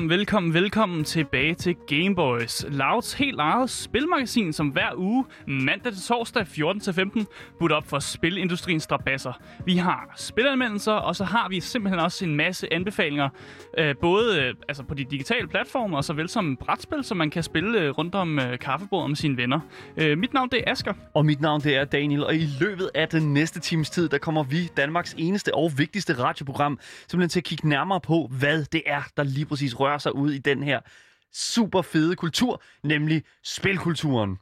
Velkommen, velkommen, velkommen tilbage til Gameboys. Louds helt eget spilmagasin, som hver uge, mandag til torsdag 14-15, budt op for spilindustriens strabasser. Vi har spilanmeldelser, og så har vi simpelthen også en masse anbefalinger, øh, både øh, altså på de digitale platforme, og såvel som brætspil, som man kan spille øh, rundt om øh, kaffebordet med sine venner. Øh, mit navn det er Asker. Og mit navn det er Daniel, og i løbet af den næste times tid, der kommer vi, Danmarks eneste og vigtigste radioprogram, simpelthen til at kigge nærmere på, hvad det er, der lige præcis rører sig ud i den her super fede kultur, nemlig spilkulturen.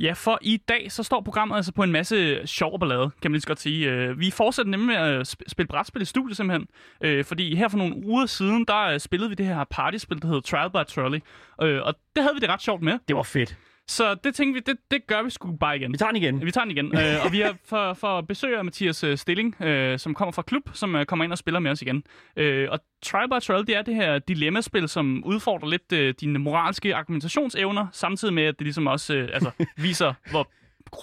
Ja, for i dag så står programmet altså på en masse sjov ballade, kan man lige så godt sige. Øh, Vi fortsætter nemlig med at sp- spille brætspil i studiet simpelthen. Øh, Fordi her for nogle uger siden, der øh, spillede vi det her partyspil, der hedder Trial by Trolley. Og det havde vi det ret sjovt med. Det var fedt. Så det tænkte vi, det, det gør vi sgu bare igen. Vi tager den igen. Vi tager den igen. øh, og vi har for, for besøg af Mathias øh, Stilling, øh, som kommer fra Klub, som øh, kommer ind og spiller med os igen. Øh, og Trial by Trial, det er det her dilemmaspil, som udfordrer lidt øh, dine moralske argumentationsevner, samtidig med, at det ligesom også øh, altså, viser, hvor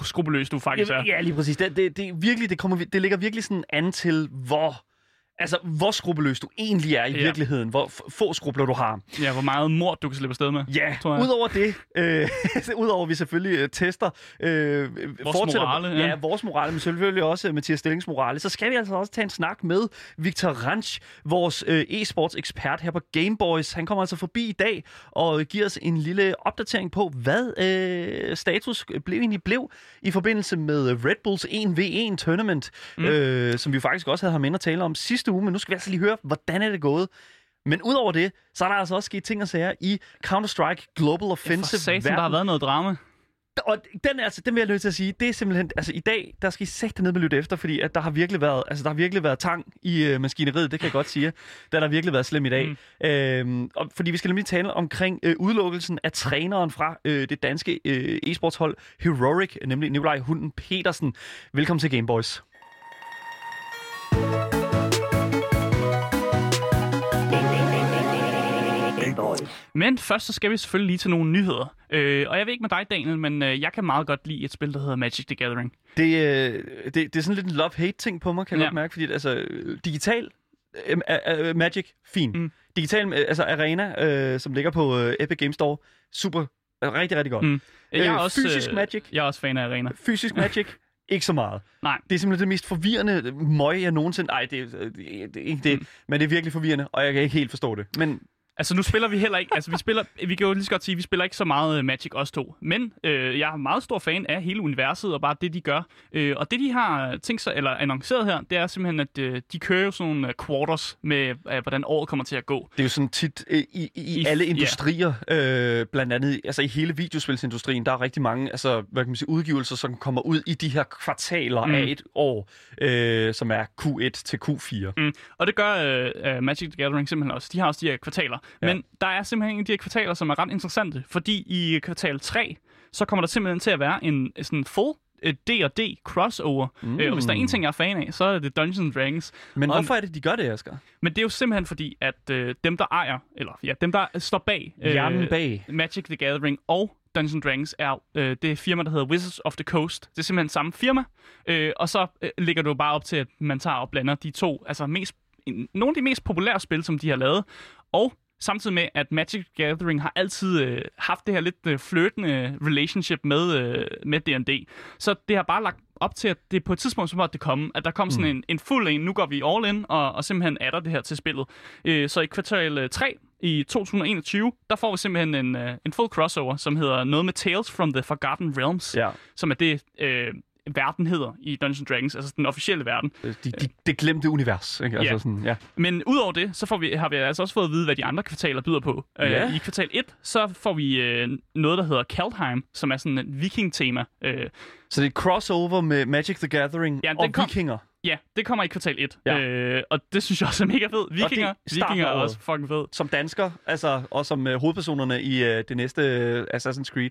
skrupelløs du faktisk er. Ja, ja, lige præcis. Det, det, det, virkelig, det, kommer, det ligger virkelig sådan an til, hvor, altså, hvor skrupelløs du egentlig er i Ja. virkeligheden. Hvor få skrubler du har. Ja, hvor meget mord du kan slippe afsted med. Ja, tror jeg. udover det, øh, udover vi selvfølgelig øh, tester, øh, fortsætter- morale, ja. ja. vores morale, men selvfølgelig også øh, Mathias Stillings morale, så skal vi altså også tage en snak med Victor Ranch, vores øh, e-sports ekspert her på Gameboys. Han kommer altså forbi i dag og giver os en lille opdatering på, hvad øh, status blev egentlig blev i forbindelse med Red Bulls 1v1 tournament, mm. øh, som vi faktisk også havde ham inde at tale om sidste uge, men nu skal vi altså lige høre, hvordan er det gået. Men udover det, så er der altså også sket ting og sager i Counter-Strike Global Offensive. satan, der har været noget drama. Og den, altså, den vil jeg nødt til at sige, det er simpelthen, altså i dag, der skal I sætte ned med lytte efter, fordi at der har virkelig været, altså der har virkelig været tang i øh, maskineriet, det kan jeg godt sige. Der har virkelig været slem i dag. Mm. Øhm, og, fordi vi skal nemlig tale omkring øh, udelukkelsen af træneren fra øh, det danske øh, e-sportshold Heroic, nemlig Nikolaj Hunden Petersen. Velkommen til Gameboys. Men først så skal vi selvfølgelig lige til nogle nyheder. Øh, og jeg ved ikke med dig, Daniel, men øh, jeg kan meget godt lide et spil, der hedder Magic the Gathering. Det, øh, det, det er sådan lidt en love-hate-ting på mig, kan jeg Ja. godt mærke, fordi altså, øh, digital øh, øh, øh, Magic, fin. Mm. Digital, øh, altså Arena, øh, som ligger på øh, Epic Games Store, super, øh, rigtig, rigtig godt. Mm. Jeg er også, fysisk Magic, Jeg er også fan af Arena. fysisk Magic, ikke så meget. Nej. Det er simpelthen det mest forvirrende møg, jeg nogensinde... Ej, det, er- det, det ikke det, mm. men det er virkelig forvirrende, og jeg kan ikke helt forstå det. Men Altså, nu spiller vi heller ikke... Altså, vi spiller... Vi kan jo lige så godt sige, at vi spiller ikke så meget øh, Magic os to. Men øh, jeg er meget stor fan af hele universet og bare det, de gør. Øh, og det, de har tænkt sig, eller annonceret her, det er simpelthen, at øh, de kører jo sådan nogle øh, quarters med, øh, hvordan året kommer til at gå. det er jo sådan tit øh, i, i, I- alle industrier, øh, blandt andet altså i hele videospilsindustrien, der er rigtig mange altså, hvad kan man sige, udgivelser, som kommer ud i de her kvartaler Mm. mm. af et år, øh, som er Q1 til Q4. Mm. Og det gør øh, øh, Magic the Gathering simpelthen også. De har også de her kvartaler. Ja. Men der er simpelthen en af de her kvartaler, som er ret interessante. Fordi i kvartal 3, så kommer der simpelthen til at være en sådan full øh, D&D crossover. Mm. Øh, og hvis der er en ting, jeg er fan af, så er det Dungeons Dragons. Men Og- hvorfor er det, de gør det, Asger? Men det er jo simpelthen fordi, at øh, dem, der ejer, eller ja, dem, der står bag, øh, bag. Magic the Gathering og Dungeons Dragons er øh, det firma, der hedder Wizards of the Coast. Det er simpelthen samme firma, øh, og så øh, ligger du bare op til, at man tager og blander de to, altså mest, en- nogle af de mest populære spil, som de har lavet, og samtidig med, at Magic the Gathering har altid øh, haft det her lidt øh, flirtende relationship med, øh, med D&D. Så det har bare lagt op til, at det på et tidspunkt, så måtte det komme, at der kom sådan en, en fuld en, nu går vi all in, og, og simpelthen adder det her til spillet. Øh, så i kvartal øh, 3 i 2021, der får vi simpelthen en, øh, en full crossover, som hedder noget med Tales from the Forgotten Realms, Ja. som er det, øh, verden hedder i Dungeons and Dragons, altså den officielle verden. De, de, det glemte univers. Ikke? Altså Ja. sådan, ja. Men udover det, så får vi, har vi altså også fået at vide, hvad de andre kvartaler byder på. Ja. Øh, I kvartal 1, så får vi øh, noget, der hedder Kaldheim, som er sådan et viking-tema. Øh, Så det er et crossover med Magic the Gathering Ja, den og kom- vikinger. Ja, det kommer i kvartal 1. Ja. Øh, og det synes jeg også er mega fedt. Vikinger, er starten vikinger er også fucking fed. Som dansker, altså, og som uh, hovedpersonerne i uh, det næste uh, Assassin's Creed.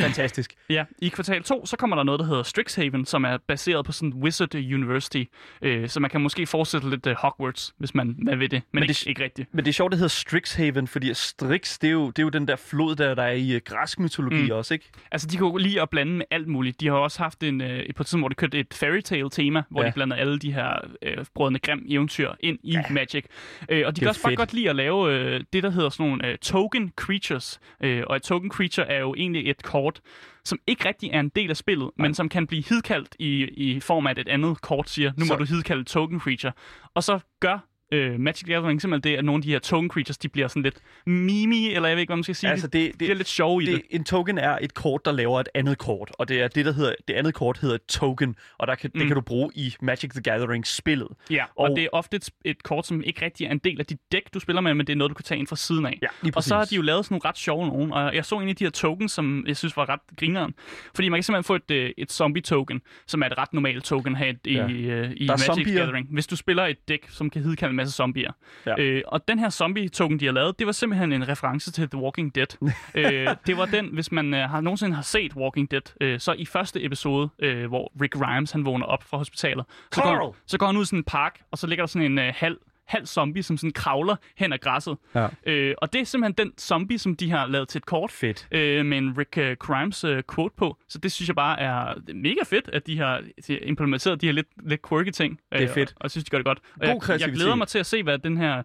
Fantastisk. Ja, i kvartal 2, så kommer der noget, der hedder Strixhaven, som er baseret på sådan Wizard University. Øh, så man kan måske fortsætte lidt uh, Hogwarts, hvis man, man vil det. Men, men ikke, det- ikke rigtigt. Men det er sjovt, det hedder Strixhaven, fordi Strix, det er jo, det er jo den der flod, der, der er i uh, græsk mytologi Mm. også, ikke? Altså, de kan jo lide at blande med alt muligt. De har også haft en, øh, på et tidspunkt, hvor de kørte et fairy tale tema, hvor ja. Ja. de blander alle de her øh, brødrene Grimm eventyr ind i ja. Magic. Øh, og de kan også bare fedt. godt lide at lave øh, det, der hedder sådan nogle øh, token creatures. Øh, og et token creature er jo egentlig et kort, som ikke rigtig er en del af spillet, men som kan blive hidkaldt i, i form af, at et andet kort siger, nu Så- må du hidkalde token creature. Og så gør øh, Magic the Gathering simpelthen det, at nogle af de her token creatures, de bliver sådan lidt mimi, eller jeg ved ikke, hvad man skal sige. Altså, de, det, de bliver det, lidt sjove i det. det, en token er et kort, der laver et andet kort, og det er det, der hedder, det andet kort hedder et token, og der kan, mm. det kan du bruge i Magic the Gathering-spillet. Ja, og, Og- det er ofte et, et kort, som ikke rigtig er en del af dit dæk, du spiller med, men det er noget, du kan tage ind fra siden af. Ja, Og så har de jo lavet sådan nogle ret sjove nogen, og jeg så en af de her tokens, som jeg synes var ret grineren. Fordi man kan simpelthen få et, øh, et zombie-token, som er et ret normalt token her i, Ja. i, øh, i er Magic zombier. the Gathering. Hvis du spiller et dæk, som kan en masse zombier. Ja. Øh, og den her zombie-token, de har lavet, det var simpelthen en reference til The Walking Dead. øh, det var den, hvis man øh, har nogensinde har set Walking Dead, øh, så i første episode, øh, hvor Rick Grimes han vågner op fra hospitalet, så går, Carl! så går han ud i sådan en park, og så ligger der sådan en øh, halv halv zombie, som sådan kravler hen ad græsset. Ja. Øh, og det er simpelthen den zombie, som de har lavet til et kort Fedt. øh, med en Rick øh, Grimes øh, quote på. Så det synes jeg bare er mega fedt, at de har implementeret de her lidt, lidt quirky ting. Det er Øh, fedt. Og, og jeg synes, de gør det godt. Og God jeg, jeg glæder mig til at se, hvad den her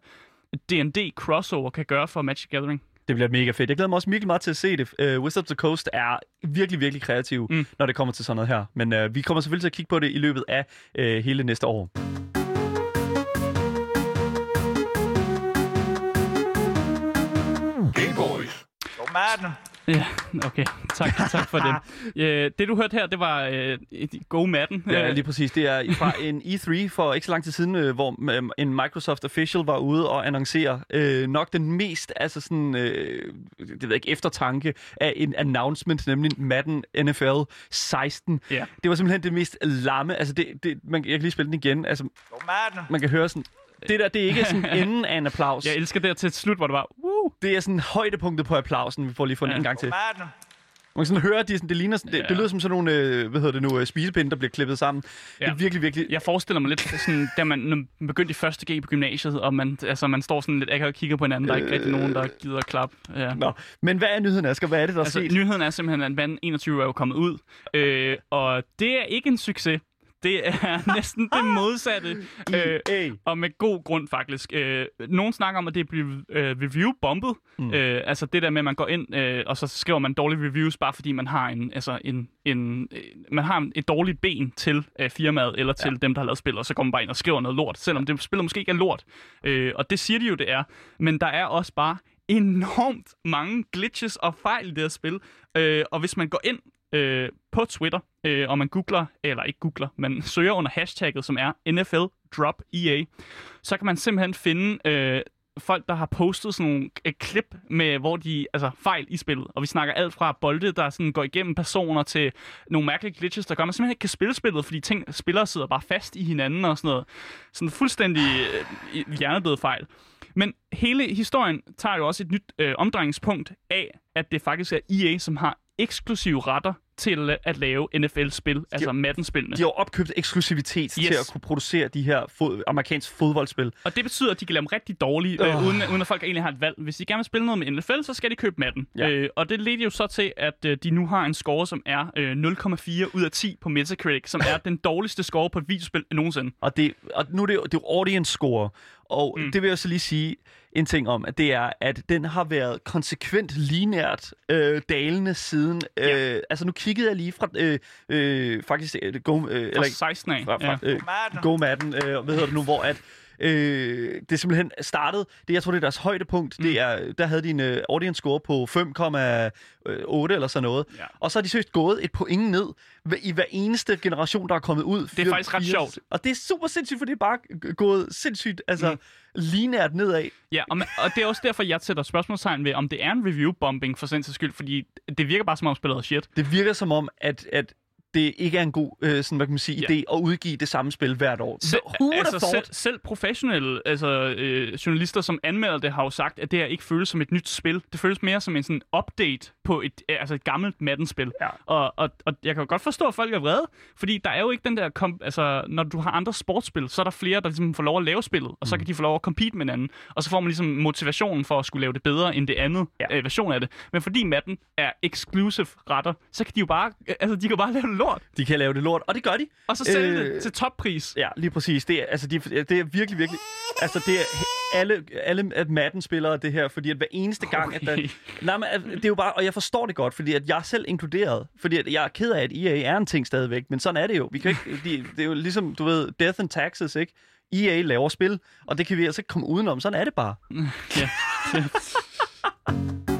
D&D crossover kan gøre for Magic the Gathering. Det bliver mega fedt. Jeg glæder mig også virkelig meget til at se det. Uh, Wizards of the Coast er virkelig, virkelig kreativ. Mm. når det kommer til sådan noget her. Men uh, vi kommer selvfølgelig til at kigge på det i løbet af uh, hele næste år. Ja, okay. Tak, tak for det. Øh, det, du hørte her, det var øh, et Go Madden. Ja, Øh, lige præcis. Det er fra en E3 for ikke så lang tid siden, øh, hvor øh, en Microsoft official var ude og annoncere øh, nok den mest altså sådan, øh, det ved jeg ikke, eftertanke af en announcement, nemlig Madden NFL 16. Ja. Det var simpelthen det mest lamme. Altså det, det, man, jeg kan lige spille den igen. Altså, man kan høre sådan... Det der, det er ikke sådan enden af en applaus. Jeg elsker det her til slut, hvor det var, woo, Det er sådan højdepunktet på applausen. Vi får lige få den Ja. en gang til. Man kan sådan høre, at de, sådan, det, ligner, sådan, det, Ja. det lyder som sådan nogle, øh, hvad hedder det nu, øh, spisepinde, der bliver klippet sammen. Ja. Det er virkelig, virkelig... Jeg forestiller mig lidt sådan, da man, når man begyndte i første G på gymnasiet, og man, altså, man står sådan lidt akavet og kigger på hinanden, der er ikke rigtig nogen, der gider at klappe. Ja. Nå, men hvad er nyheden, Asger? Hvad er det, der er Altså, sket? nyheden er simpelthen, at Madden 21 er jo kommet ud, øh, og det er ikke en succes. Det er næsten det modsatte. Øh, EA. og med god grund, faktisk. Øh, nogen snakker om, at det er blevet øh, review-bombet. Mm. Øh, altså det der med, at man går ind, øh, og så skriver man dårlige reviews, bare fordi man har en, altså en, en, øh, man har en- et dårligt ben til øh, firmaet, eller til ja. dem, der har lavet spillet, og så går man bare ind og skriver noget lort, selvom det spillet måske ikke er lort. Øh, og det siger de jo, det er. Men der er også bare enormt mange glitches og fejl i det her spil. Øh, og hvis man går ind øh, på Twitter, øh, og man googler, eller ikke googler, man søger under hashtagget, som er NFL Drop EA, så kan man simpelthen finde øh, folk, der har postet sådan nogle et klip med, hvor de, altså fejl i spillet. Og vi snakker alt fra bolde, der sådan går igennem personer, til nogle mærkelige glitches, der gør, at man simpelthen ikke kan spille spillet, fordi ting, spillere sidder bare fast i hinanden og sådan noget. Sådan fuldstændig øh, hjernedød fejl. Men hele historien tager jo også et nyt øh, omdrejningspunkt af, at det faktisk er EA, som har eksklusive retter til at lave NFL-spil, altså Madden-spillene. De har opkøbt eksklusivitet yes. til at kunne producere de her fod- amerikanske fodboldspil. Og det betyder, at de kan lave dem rigtig dårlige, øh, uden, uden at folk egentlig har et valg. Hvis de gerne vil spille noget med NFL, så skal de købe Madden. Ja. Øh, og det ledte jo så til, at øh, de nu har en score, som er øh, 0,4 ud af 10 på Metacritic, som er den dårligste score på et videospil nogensinde. Og, det, og nu er det er jo audience score. Og mm. det vil jeg så lige sige en ting om, at det er, at den har været konsekvent linært øh, dalende siden. Øh, Ja. Altså nu kiggede jeg lige fra, øh, øh, faktisk, øh, Go, øh, Fra 16 af. fra, fra Ja. øh, Go Madden, øh, hvad hedder det nu, hvor at Øh, det er simpelthen startet, det jeg tror det er deres højdepunkt, mm. det er, der havde de en øh, audience score på 5,8 eller sådan noget. Ja. Og så har de søgt gået et point ned i hver eneste generation, der er kommet ud. Det er faktisk ret sjovt. Og det er super sindssygt, for det er bare gået sindssygt, altså mm. linært nedad. Ja, og, man, og det er også derfor, jeg sætter spørgsmålstegn ved, om det er en review-bombing for sindssygt skyld, fordi det virker bare som om spillet er shit. Det virker som om, at, at det ikke er en god øh, sådan, hvad kan man sige, Ja. idé at udgive det samme spil hvert år. Se, Who altså selv, selv professionelle altså, øh, journalister, som anmelder det, har jo sagt, at det her ikke føles som et nyt spil. Det føles mere som en sådan update på et, altså et gammelt Madden-spil. Ja. Og, og, og jeg kan jo godt forstå, at folk er vrede, fordi der er jo ikke den der... Kom, altså, når du har andre sportsspil, så er der flere, der ligesom får lov at lave spillet, og så Mm. kan de få lov at compete med hinanden. Og så får man ligesom motivationen for at skulle lave det bedre end det andet Ja. øh, version af det. Men fordi Madden er exclusive retter, så kan de jo bare... øh, Altså, de kan bare lave det lort, De kan lave det lort, og det gør de. og så sælge Øh, det til toppris. Ja, lige præcis. Det er, altså, de, det er virkelig, virkelig... Altså, det er alle, alle Madden-spillere, det her, fordi at hver eneste gang, at der... Okay. Nej, men at- det er jo bare... Og jeg forstår det godt, fordi at jeg er selv inkluderet. Fordi at jeg er ked af, at EA er en ting stadigvæk, men sådan er det jo. Vi kan ikke... De, det er jo ligesom, du ved, Death and Taxes, ikke? EA laver spil, og det kan vi altså ikke komme udenom. Sådan er det bare. Ja.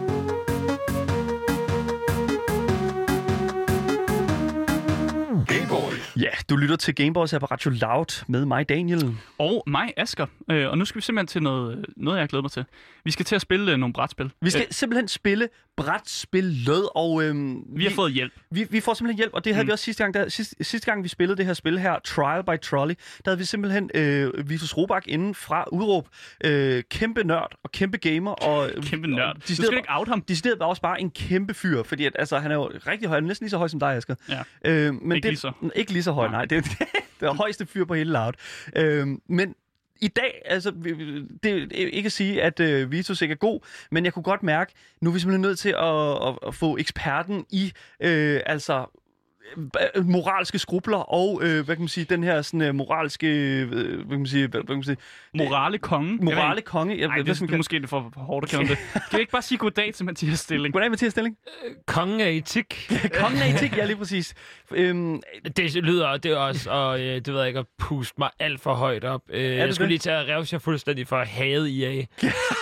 Ja, du lytter til Gameboys her på Radio Loud med mig, Daniel. Og mig, Asker. Øh, og nu skal vi simpelthen til noget, noget, jeg glæder mig til. Vi skal til at spille øh, nogle brætspil. Vi skal Øh, simpelthen spille brætspillet, og... Øhm, vi har fået hjælp. Vi, vi får simpelthen hjælp, og det havde mm. vi også sidste gang, da, sidste, sidste gang, vi spillede det her spil her, Trial by Trolley, der havde vi simpelthen øh, Vitus Robak inden fra Udråb. Øh, kæmpe nørd og kæmpe gamer. Og, Kæmpe nørd. Og, Du de skal ikke out ham. Decideret var også bare en kæmpe fyr, fordi at, altså, han er jo rigtig høj, næsten lige så høj som dig, Asger. Ja. Øh, men Ikke det, lige så. Ikke lige så høj, nej. Det, det, det er højeste fyr på hele Loud. Øh, men i dag, altså, det er ikke at sige, at øh, Vitus ikke er god, men jeg kunne godt mærke, nu er vi simpelthen nødt til at, at, at få eksperten i, øh, altså, øh, moralske skrubler og, øh, hvad kan man sige, den her sådan, øh, moralske, øh, hvad kan man sige, hvad, hvad kan man sige, Morale konge. morale konge. Jeg, Nej, ved, det hvad er måske lidt for hårdt at kalde det. Kan vi ikke bare sige goddag til Mathias Stilling? Goddag, Mathias Stilling. Kongen af etik. Kongen af etik, ja, lige præcis. Øhm, Det lyder det er også, og øh, det ved jeg ikke, at puste mig alt for højt op. Øh, det jeg skulle det? lige til at revse jer fuldstændig for at hade EA.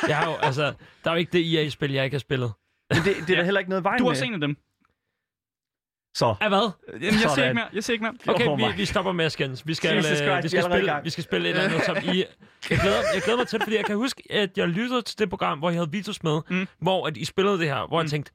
jeg har jo, altså, der er jo ikke det EA-spil, jeg ikke har spillet. men det, det er der heller ikke noget vej Du er med. også en af dem. Så, Af hvad? Jamen, jeg siger Sådan. ikke mere. Jeg siger ikke mere. Okay, Oh vi, vi stopper med at skændes. Vi skal, Jesus øh, Christ, vi skal, spille, vi skal spille et eller andet, som I... Jeg glæder, jeg glæder mig til det, fordi jeg kan huske, at jeg lyttede til det program, hvor I havde Vitus med, Mm. hvor at I spillede det her, hvor jeg Mm. tænkte,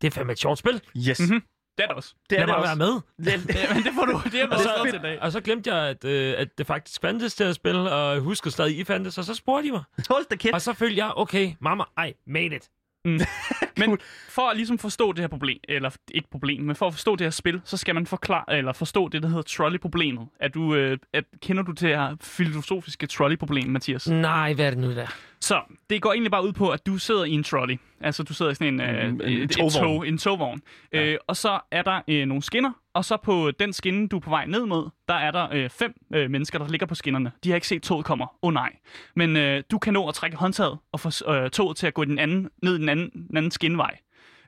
det er fandme et sjovt spil. yes. Mhm. Det er det også. Det er Lad det mig også. være med. Det, Ja, men det får du. Det er Og så, til i dag. og så glemte jeg, at, øh, at det faktisk fandtes til at spille, og jeg husker stadig, I fandtes, og så spurgte I mig. hold da kæft. Og så følte jeg, okay, mamma, I made it. Men for at ligesom forstå det her problem, eller ikke problem, men for at forstå det her spil, så skal man forklare, eller forstå det, der hedder trolley-problemet. Er du, øh, at, kender du det her filosofiske trolley-problem, Mathias? Mm. Nej, hvad er det nu der? Så det går egentlig bare ud på, at du sidder i en trolley. Altså, du sidder i sådan en, øh, Mm, en et togvogn. tog, en togvogn. Ja. Øh, og så er der øh, nogle skinner, og så på den skinne, du er på vej ned mod, der er der øh, fem øh, mennesker, der ligger på skinnerne. De har ikke set toget kommer. Åh oh, nej. Men øh, du kan nå at trække håndtaget og få øh, toget til at gå den anden, ned den anden, den anden skinnevej.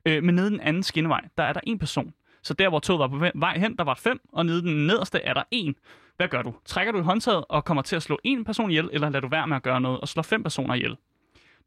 Øh, men nede den anden skinnevej, der er der en person. Så der, hvor toget var på vej hen, der var fem, og nede den nederste er der en. Hvad gør du? Trækker du i håndtaget og kommer til at slå en person ihjel, eller lader du være med at gøre noget og slå fem personer ihjel?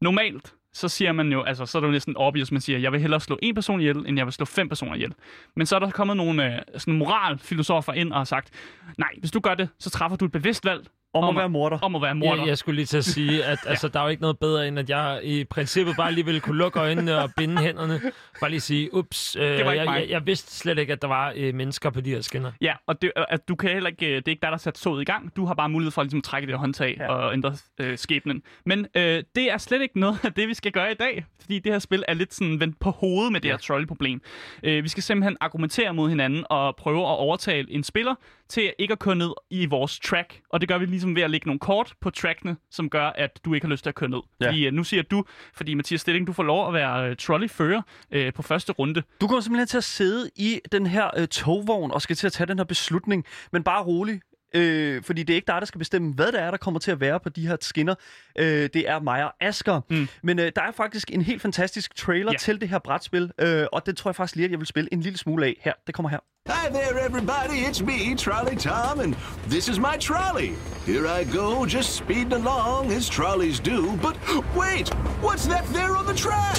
Normalt, så siger man jo, altså så er det jo næsten obvious, man siger, jeg vil hellere slå en person ihjel, end jeg vil slå fem personer ihjel. Men så er der kommet nogle øh, sådan moralfilosofer ind og har sagt, nej, hvis du gør det, så træffer du et bevidst valg om om at være morder. om at være morder. Jeg, jeg skulle lige til at sige, at altså, der er jo ikke noget bedre, end at jeg i princippet bare lige ville kunne lukke øjnene og binde hænderne. Bare lige sige, ups, øh, jeg, jeg, jeg vidste slet ikke, at der var øh, mennesker på de her skinner. Ja, og det, at du kan heller ikke, øh, det er ikke dig, der sat toget i gang. Du har bare mulighed for ligesom, at trække det håndtag Ja. ja. og ændre øh, skæbnen. Men øh, det er slet ikke noget af det, vi skal gøre i dag, fordi det her spil er lidt sådan vendt på hovedet med det her trolley-problem. Øh, vi skal simpelthen argumentere mod hinanden og prøve at overtale en spiller til ikke at køre ned i vores track. Og det gør vi ligesom ved at lægge nogle kort på trackene, som gør, at du ikke har lyst til at køre ned. Ja. Fordi øh, nu siger du, fordi Mathias Stilling, du får lov at være øh, trolley-fører øh, på første runde. Du kommer simpelthen til at sidde i den her øh, togvogn og skal til at tage den her beslutning, men bare rolig. Øh, fordi det er ikke dig, der skal bestemme, hvad det er, der kommer til at være på de her skinner. Øh, det er mig og Asger. Mm. Men øh, der er faktisk en helt fantastisk trailer Ja. til det her brætspil, øh, og det tror jeg faktisk lige, at jeg vil spille en lille smule af. Her, det kommer her. Hi there, everybody. It's me, Trolley Tom, and this is my trolley. Here I go, just speeding along as trolleys do. But wait, what's that there on the track?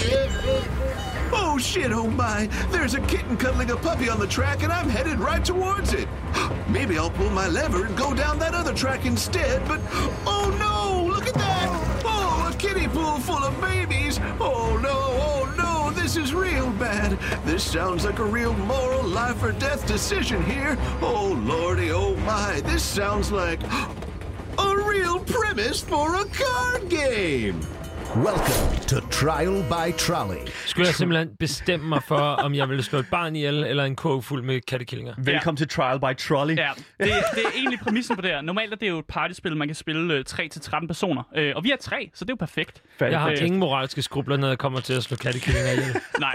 Oh shit, oh my. There's a kitten cuddling a puppy on the track, and I'm headed right towards it. Maybe I'll pull my lever and go down that other track instead, but oh no, look at that. Oh, a kiddie pool full of babies. Oh no, oh no, this is real bad. This sounds like a real moral life or death decision here. Oh lordy, oh my, this sounds like a real premise for a card game. Welcome to Trial by Trolley. Skulle jeg simpelthen bestemme mig for, om jeg ville slå et barn ihjel, eller en kurv fuld med kattekillinger? Velkommen til Trial by Trolley. Ja, det, det er egentlig præmissen på det her. Normalt er det jo et partyspil, man kan spille øh, 3-13 personer. Øh, og vi er tre, så det er jo perfekt. Fat- Jeg har Øh. ingen moralske skrubler, når jeg kommer til at slå kattekillinger ihjel. Nej,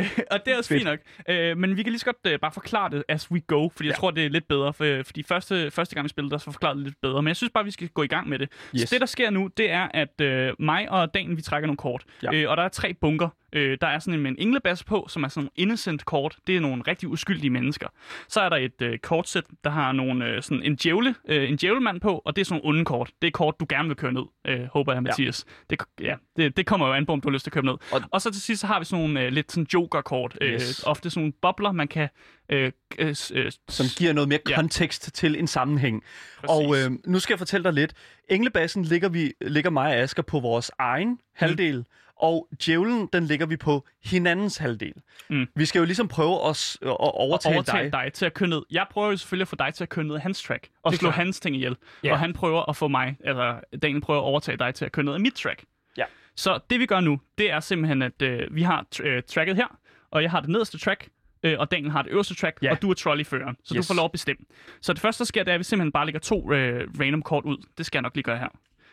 øh, og det er også fint nok. Øh, men vi kan lige så godt øh, bare forklare det as we go, fordi jeg Ja. tror, det er lidt bedre. For, fordi første, første gang vi spillede, der så forklarede det lidt bedre. Men jeg synes bare, vi skal gå i gang med det. Yes. Så det, der sker nu, det er, at øh, mig og Dan, vi trækker nogle kort. Ja. Øh, og der er tre bunker. Øh, der er sådan en med en englebas på, som er sådan nogle innocent kort. Det er nogle rigtig uskyldige mennesker. Så er der et øh, kortsæt, der har nogle, øh, sådan en, djævle, øh, en djævlemand på, og det er sådan nogle onde kort. Det er kort, du gerne vil køre ned, øh, håber jeg, Mathias. Det, ja, det, det kommer jo an på, om du har lyst til at køre ned. Og, Og- så til sidst så har vi sådan nogle øh, lidt sådan joker-kort. Øh, Yes. ofte sådan nogle bobler, man kan... Øh, øh, øh, som giver noget mere Ja. kontekst til en sammenhæng. Præcis. Og øh, nu skal jeg fortælle dig lidt. Englebassen ligger, vi, ligger mig og Asger på vores egen halvdel, Mm. Og djævlen, den ligger vi på hinandens halvdel. Mm. Vi skal jo ligesom prøve at, at overtale, overtale dig. dig til at køre ned. Jeg prøver jo selvfølgelig at få dig til at køre ned hans track, og slå klart. hans ting ihjel. Ja. Og han prøver at få mig, eller Daniel prøver at overtage dig til at køre ned af mit track. Ja. Så det vi gør nu, det er simpelthen, at øh, vi har tr- øh, tracket her, og jeg har det nederste track, øh, og Daniel har det øverste track, Ja. og du er trolleyføreren. Så Yes. du får lov at bestemme. Så det første, der sker, det er, at vi simpelthen bare lægger to øh, random kort ud. Det skal jeg nok lige gøre her.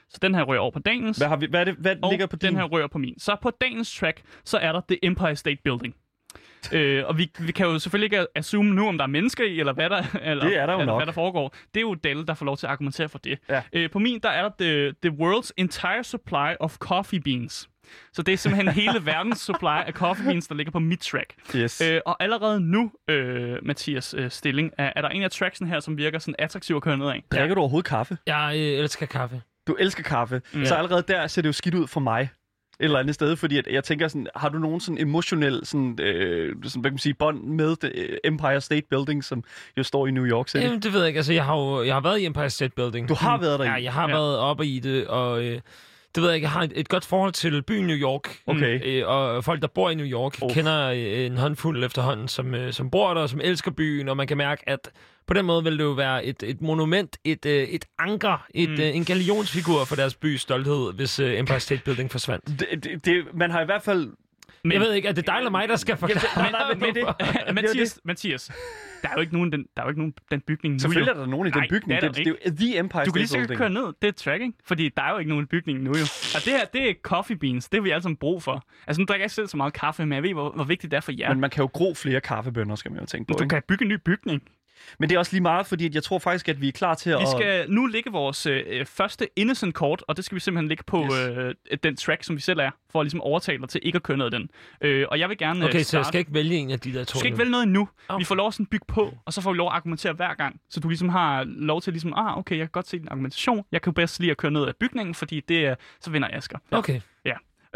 Så den her rører over på Daniels. Hvad, har vi, hvad, er det, hvad Og ligger på din? den her rører på min. Så på dagens track, så er der The Empire State Building. øh, og vi, vi kan jo selvfølgelig ikke assume nu, om der er mennesker i, eller hvad der, eller, Det er der jo eller nok. hvad der foregår. Det er jo Dell, der får lov til at argumentere for det. Ja. Øh, på min, der er der the, the world's entire supply of coffee beans. Så det er simpelthen hele verdens supply af coffee beans, der ligger på mit track. Yes. Øh, og allerede nu, øh, Mathias øh, Stilling, er, er der en af tracksen her, som virker sådan attraktiv at køre ned af. Drikker du overhovedet kaffe? Jeg øh, elsker kaffe. Du elsker kaffe. Mm. Mm. Så allerede der ser det jo skidt ud for mig. Et eller andet sted, fordi at jeg tænker sådan, har du nogen sådan emotionel sådan, øh, sådan, hvad kan man sige, bånd med det, øh, Empire State Building, som jo står i New York City? Jamen, det ved jeg ikke. Altså, jeg har jo jeg har været i Empire State Building. Du har været der Ja, jeg har Ja. været oppe i det, og øh, det ved jeg ikke. Jeg har et, et godt forhold til byen New York. Okay. Øh, og folk, der bor i New York, Oh. kender øh, en håndfuld efterhånden, som, øh, som bor der, og som elsker byen, og man kan mærke, at på den måde vil det jo være et, et monument, et, øh, et anker, et, Mm. øh, en galionsfigur for deres bys stolthed, hvis øh, Empire State Building forsvandt. Det, det, det, man har i hvert fald... Men, Jeg ved ikke, er det dig eller mig, der skal forklare? nej, men det- hvorfor? Mathias, Mathias, der er jo ikke nogen den, der er jo ikke nogen den bygning nu. Selvfølgelig jo. er der nogen i Nej, den bygning. det er Det, det, det, er jo The Empire Du kan lige Building. køre ned. Det er tracking, fordi der er jo ikke nogen bygning nu jo. Og det her, det er coffee beans. Det har vi alle sammen brug for. Altså nu drikker jeg ikke selv så meget kaffe, men jeg ved, hvor, hvor vigtigt det er for jer. Men man kan jo gro flere kaffebønner, skal man jo tænke på. du Ikke? kan bygge en ny bygning. Men det er også lige meget, fordi at jeg tror faktisk, at vi er klar til at... Vi skal nu lægge vores øh, første innocent kort, og det skal vi simpelthen lægge på Yes. øh, den track, som vi selv er, for at ligesom overtale dig til ikke at køre ned ad den. Øh, og jeg vil gerne øh, Okay, så starte. jeg skal ikke vælge en af de der to Du skal ikke vælge noget endnu. Okay. Vi får lov at sådan bygge på, og så får vi lov at argumentere hver gang. Så du ligesom har lov til ligesom, ah, okay, jeg kan godt se din argumentation. Jeg kan jo bedst lide at køre ned af bygningen, fordi det er, så vinder Asger. Okay.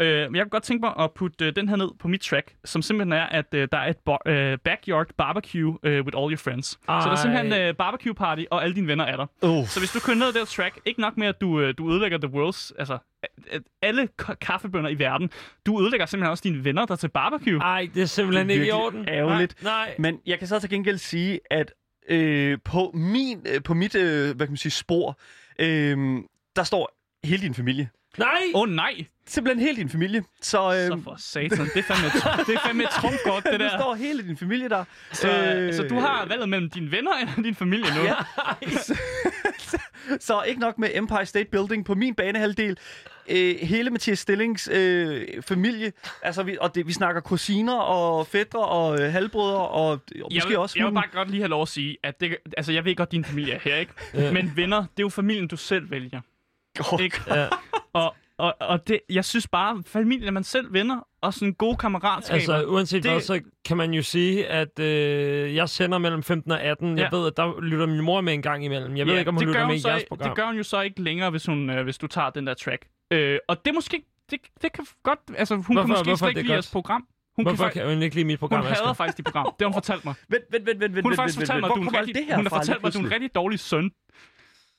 Øh, men jeg kunne godt tænke mig at putte øh, den her ned på mit track, som simpelthen er, at øh, der er et bo- øh, backyard barbecue øh, with all your friends. Så der er Ej. simpelthen øh, barbecue party, og alle dine venner er der. Oh, Så hvis du kører ned det track, ikke nok med, at du, øh, du ødelægger the world's, altså at- at alle k- kaffebønder i verden, du ødelægger simpelthen også dine venner, der er til barbecue. Ej, det er simpelthen Det er ikke i orden. ærgerligt. Nej. nej. Men jeg kan så til gengæld sige, at øh, på, min, øh, på mit øh, hvad kan man sige, spor, øh, der står hele din familie. Nej! Åh oh, nej! Simpelthen hele din familie. Så, øh, Så for satan, det er fandme, et- det er fandme et trumfkort, det der der. står hele din familie der. Så, Øh, så du har valget mellem dine venner eller din familie nu? Ja. Så ikke nok med Empire State Building på min banehalvdel. Øh, hele Mathias Stillings øh, familie, altså vi, og det, vi snakker kusiner og fædre og øh, halvbrødre og, og Jeg måske vil, også jeg vil bare godt lige have lov at sige, at det, altså jeg ved godt, din familie er her, ikke? Men venner, det er jo familien, du selv vælger. Åh, Ikke? Ja. Og, og, og det, jeg synes bare, familien er man selv venner, og sådan gode kammeratskaber. Altså, uanset Det- hvad, så kan man jo sige, at øh, jeg sender mellem 15 og 18. Jeg Ja. ved, at der lytter min mor med en gang imellem. Jeg ved ikke, om hun lytter med i jeres program. Det gør hun jo så ikke længere, hvis, hun, øh, hvis du tager den der track. Øh, og det er måske... Det, det kan godt... Altså, hun Hvorfor- kan måske hvorfor slet ikke lide jeres program. Hun, Hvorfor kan, kan hun ikke lide mit hun program, hader Asger? faktisk dit program. Det har hun fortalt mig. Vent, vent, vent, vent, Hun har faktisk fortalt mig, at du er en hun er rigtig dårlig søn.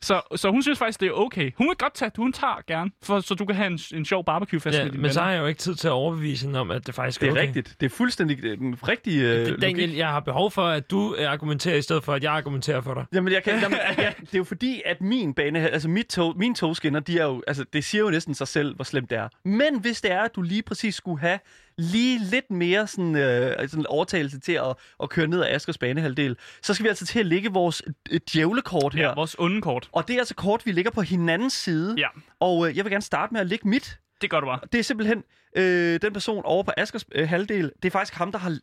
Så, så hun synes faktisk, det er okay. Hun vil godt tage, hun tager gerne, for, så du kan have en, en sjov barbecue-fest Ja, med dine men så venner. har jeg jo ikke tid til at overbevise hende om, at det faktisk Det er okay. rigtigt. Det er fuldstændig øh, den rigtige øh, Det- Daniel, logik. jeg har behov for, at du øh, argumenterer i stedet for, at jeg argumenterer for dig. Jamen, jeg kan, jamen, ja, det er jo fordi, at min bane, altså mit tog, mine togskinner, de er jo, altså, det siger jo næsten sig selv, hvor slemt det er. Men hvis det er, at du lige præcis skulle have lige lidt mere sådan, øh, sådan overtagelse til at, at køre ned ad Askers banehalvdel, så skal vi altså til at lægge vores øh, djævlekort her. Ja, vores onde kort. Og det er altså kort, vi ligger på hinandens side. Ja. Og øh, jeg vil gerne starte med at lægge mit. Det gør du bare. Det er simpelthen øh, den person over på Askers øh, halvdel. Det er faktisk ham, der har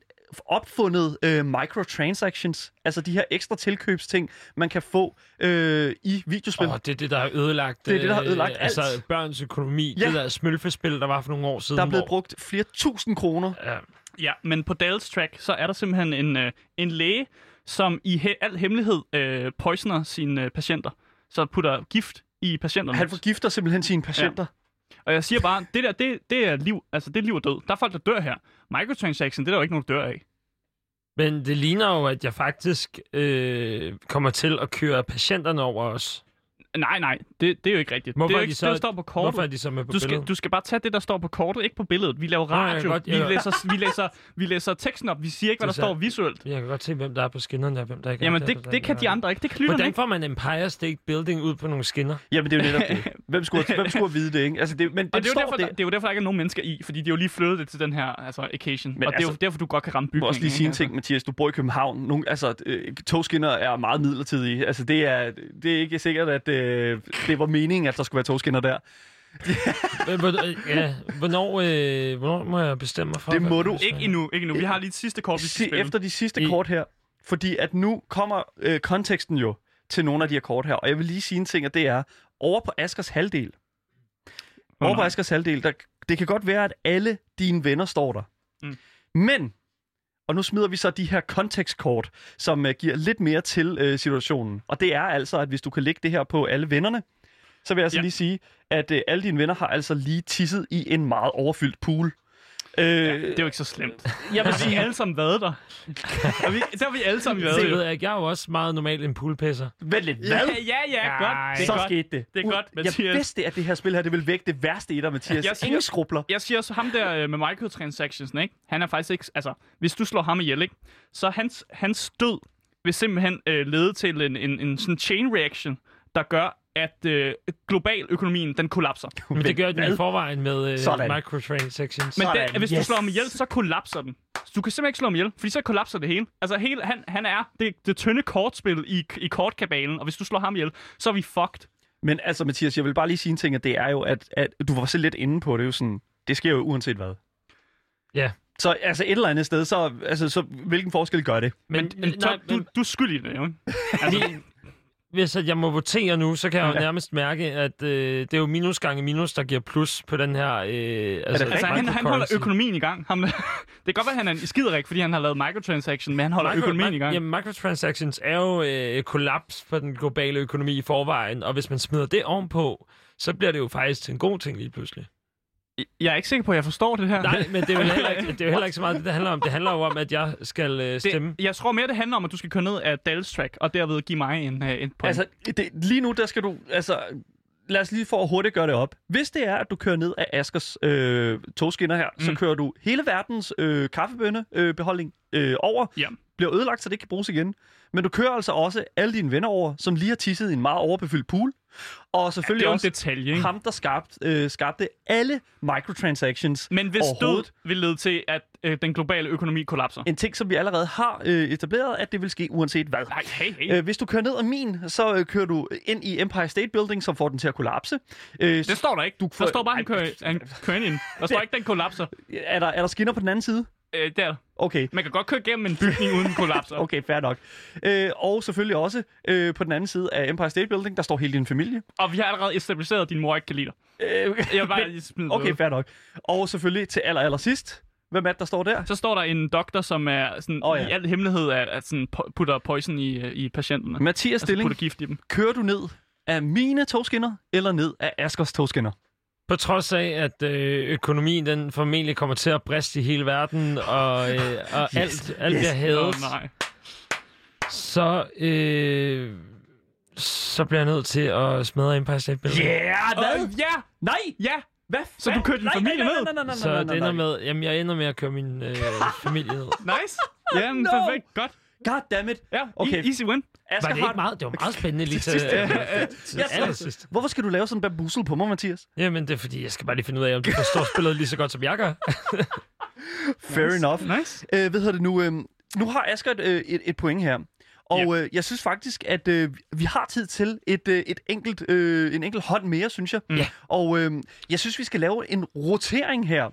opfundet øh, microtransactions. Altså de her ekstra tilkøbsting, man kan få øh, i videospil. Åh, det er det, der har ødelagt, Det er det, der har øh, ødelagt altså, alt. børns økonomi. Ja. Det der smølfespil, der var for nogle år siden. der er blevet hvor- brugt flere tusind kroner. Ja. Ja, men på Dales track, så er der simpelthen en, øh, en læge, som i he- al hemmelighed øh, poisoner sine øh, patienter. Så putter gift i patienterne. Han forgifter simpelthen sine patienter. Og jeg siger bare, det der, det, det er liv, altså det er liv og død. Der er folk, der dør her. Microtransaction, det er der jo ikke nogen, der dør af. Men det ligner jo, at jeg faktisk øh, kommer til at køre patienterne over os. Nej, nej, det, det er jo ikke rigtigt. Hvorfor det er jo de ikke så- det, der står på kortet. Hvorfor er de så med på Du skal, billedet? du skal bare tage det, der står på kortet, ikke på billedet. Vi laver Nej, radio. kan godt- vi, jeg- læser, vi, læser, vi læser teksten op. Vi siger ikke, hvad der Det er står visuelt. Jeg kan godt se, hvem der er på skinnerne, og hvem der ikke er. Jamen, Der- det, der- det kan de andre ikke. Det kan Hvordan ikke. får man Empire State Building ud på nogle skinner? Jamen, det er jo netop det. Hvem skulle, hvem skulle vide det, ikke? Altså, det, men det, det er, jo står derfor, det. der, det er jo derfor, der ikke er nogen mennesker i, fordi de jo lige flyttet det til den her altså, occasion. Men og det er jo altså- derfor, du godt kan ramme bygningen. også lige sige en ting, Mathias. Du bor i København. Nogle, altså, øh, togskinner er meget midlertidige. Altså, det er, det er ikke sikkert, at øh, det var meningen, at der skulle være togskinner der. Ja, hvornår, øh, hvornår må jeg bestemme mig for? Det må du. Ikke endnu, ikke endnu. Vi har lige et sidste kort, vi skal spille. efter de sidste I- kort her. Fordi at nu kommer øh, konteksten jo til nogle af de her kort her. Og jeg vil lige sige en ting, og det er, over på Askers halvdel, Åh, over på nej. Askers halvdel, der, det kan godt være, at alle dine venner står der. Mm. Men, og nu smider vi så de her kontekstkort, som uh, giver lidt mere til uh, situationen. Og det er altså, at hvis du kan lægge det her på alle vennerne, så vil jeg altså Ja. lige sige, at uh, alle dine venner har altså lige tisset i en meget overfyldt pool. Øh, Ja, det er jo ikke så slemt. jeg vil sige, alle sammen været der? Og vi, der har vi alle sammen været Det ved jeg ikke. Jeg er jo også meget normalt en poolpisser. vent lidt, Ja, hvad? ja, ja, Ej. godt. Det er så godt. skete det. Det er U- godt, Jeg Mathias. vidste, at det her spil her, det ville vække det værste i dig, Mathias. Jeg siger- Ingen skrubler. Jeg siger så ham der øh, med microtransactions, ikke? Han er faktisk ikke... Altså, hvis du slår ham ihjel, ikke? Så hans, hans død vil simpelthen øh, lede til en, en, en sådan chain reaction, der gør, at øh, global økonomien, den kollapser. Men det gør den i forvejen med Sådan. øh, microtransactions. Men Sådan, det, hvis du yes. slår ham ihjel, så kollapser den. Så du kan simpelthen ikke slå ham ihjel, fordi så kollapser det hele. Altså, hele, han, han er det, det tynde kortspil i, i kortkabalen, og hvis du slår ham ihjel, så er vi fucked. Men altså, Mathias, jeg vil bare lige sige en ting, at det er jo, at, at du var så lidt inde på det, er jo sådan, det sker jo uanset hvad. Ja. Så altså et eller andet sted, så, altså, så hvilken forskel gør det? Men, men, men så, du, du er skyldig i det, jo. Altså, Hvis at jeg må votere nu, så kan jeg jo Ja. nærmest mærke, at øh, det er jo minus gange minus, der giver plus på den her... Øh, altså, altså, han, han holder økonomien i gang. Ham, det kan godt være, at han er en skiderik, fordi han har lavet microtransaction, men han holder Micro- økonomien i gang. Jamen, microtransactions er jo øh, kollaps for den globale økonomi i forvejen, og hvis man smider det ovenpå, så bliver det jo faktisk en god ting lige pludselig. Jeg er ikke sikker på, at jeg forstår det her. Nej, men det er jo heller ikke, det er jo heller ikke så meget det, det handler om. Det handler jo om, at jeg skal øh, stemme. Det, jeg tror mere, det handler om, at du skal køre ned af Dals track, og derved give mig en, uh, en point. Altså, det, lige nu, der skal du, altså, lad os lige for at hurtigt gøre det op. Hvis det er, at du kører ned af Askers øh, togskinner her, mm. så kører du hele verdens øh, kaffebønnebeholdning øh, beholdning, øh, over, Ja. Bliver ødelagt, så det ikke kan bruges igen. Men du kører altså også alle dine venner over, som lige har tisset i en meget overbefyldt pool. Og det selvfølgelig er jo en også detalje, ikke? ham, der skabte, øh, skabte alle microtransactions Men hvis død vil lede til, at øh, den globale økonomi kollapser. En ting, som vi allerede har øh, etableret, at det vil ske uanset hvad. Nej, hey, hey. Øh, hvis du kører ned ad min, så øh, kører du ind i Empire State Building, som får den til at kollapse. Øh, Det står der ikke. Du får- der står bare, at han kører, han kører ind. Der står ikke, den kollapser. er, der, er der skinner på den anden side? Øh, der. Okay. Man kan godt køre igennem en bygning uden kollapser. Okay, fair nok. Øh, og selvfølgelig også øh, på den anden side af Empire State Building, der står hele din familie. Og vi har allerede estableret, at din mor ikke kan lide dig. Øh, Jeg bare lige okay, fair nok. Og selvfølgelig til aller, aller sidst, hvem er det, der står der? Så står der en doktor, som er sådan, oh, ja. i al hemmelighed at, at sådan, pu- putter poison i, øh, i patienterne. Mathias Altså Stilling, gift i dem. kører du ned af mine togskinner, eller ned af Askers togskinner? På trods af, at øh, økonomien den formentlig kommer til at briste i hele verden, og, øh, og Yes. alt, alt Yes. bliver hævet, nej. så øh, Så bliver jeg nødt til at smadre Empire State Building. Yeah, hvad? Øh, ja, Nej! ja. Hvad? Så du kørte din nej, familie nej, ned? Nej, nej, Så det ender med, jamen jeg ender med at køre min øh, familie ned. Nice. Ja, men No. perfekt. Godt. God damn it. Ja, Okay. okay. easy win. Asger Var det ikke meget, det var meget spændende lige til, til, allersidst. Hvorfor skal du lave sådan en bambussel på mig, Mathias? Jamen, det er fordi, jeg skal bare lige finde ud af, om du forstår spillet lige så godt, som jeg gør. Fair enough. Nice. Øh, hvad hedder det nu? Øh, nu har Asger et, øh, et, et point her. Og øh, jeg synes faktisk, at øh, vi har tid til et, øh, et enkelt, øh, en enkelt hånd mere, synes jeg. Ja. Og øh, jeg synes, vi skal lave en rotering her,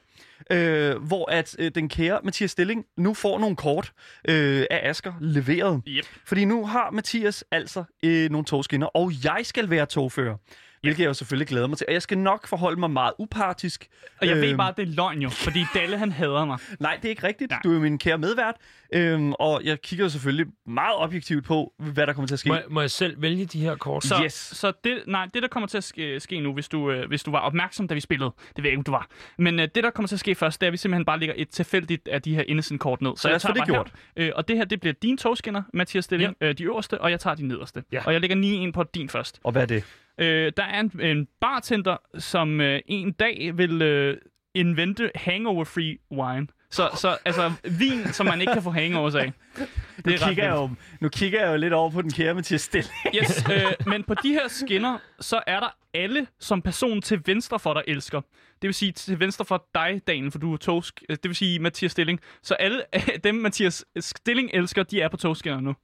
øh, hvor at øh, den kære Mathias Stilling nu får nogle kort øh, af Asger leveret. Yep. Fordi nu har Mathias altså øh, nogle togskinner, og jeg skal være togfører. Hvilket jeg jo selvfølgelig glæder mig til. Og jeg skal nok forholde mig meget upartisk. Og jeg ved Øhm, bare, det er løgn jo, fordi Dalle han hader mig. Nej, det er ikke rigtigt. Nej. Du er jo min kære medvært. Øhm, og jeg kigger jo selvfølgelig meget objektivt på, hvad der kommer til at ske. Må, jeg- må jeg selv vælge de her kort? Så, Yes. så det, nej, det, der kommer til at ske, ske nu, hvis du, øh, hvis du var opmærksom, da vi spillede, det ved jeg ikke, om du var. Men øh, det, der kommer til at ske først, det er, at vi simpelthen bare lægger et tilfældigt af de her innocent-kort ned. Så lad os få tager det bare Her, øh, og det her, det bliver dine togskinner, Mathias Stilling, ja. øh, de øverste, og jeg tager de nederste. Ja. Og jeg lægger 9 ind på din først. Og hvad er det? Øh, der er en, en bartender, som øh, en dag vil øh, invente hangover-free wine. Så, så altså, vin, som man ikke kan få hangovers af. Det Nu er kigger, jeg jo, nu kigger jeg jo lidt over på den kære Mathias Stilling. Yes, øh, men på de her skinner, så er der alle, som personen til venstre for dig elsker. Det vil sige til venstre for dig, Daniel, for du er togsk. Det vil sige Mathias Stilling. Så alle dem, Mathias Stilling elsker, de er på togskinner nu.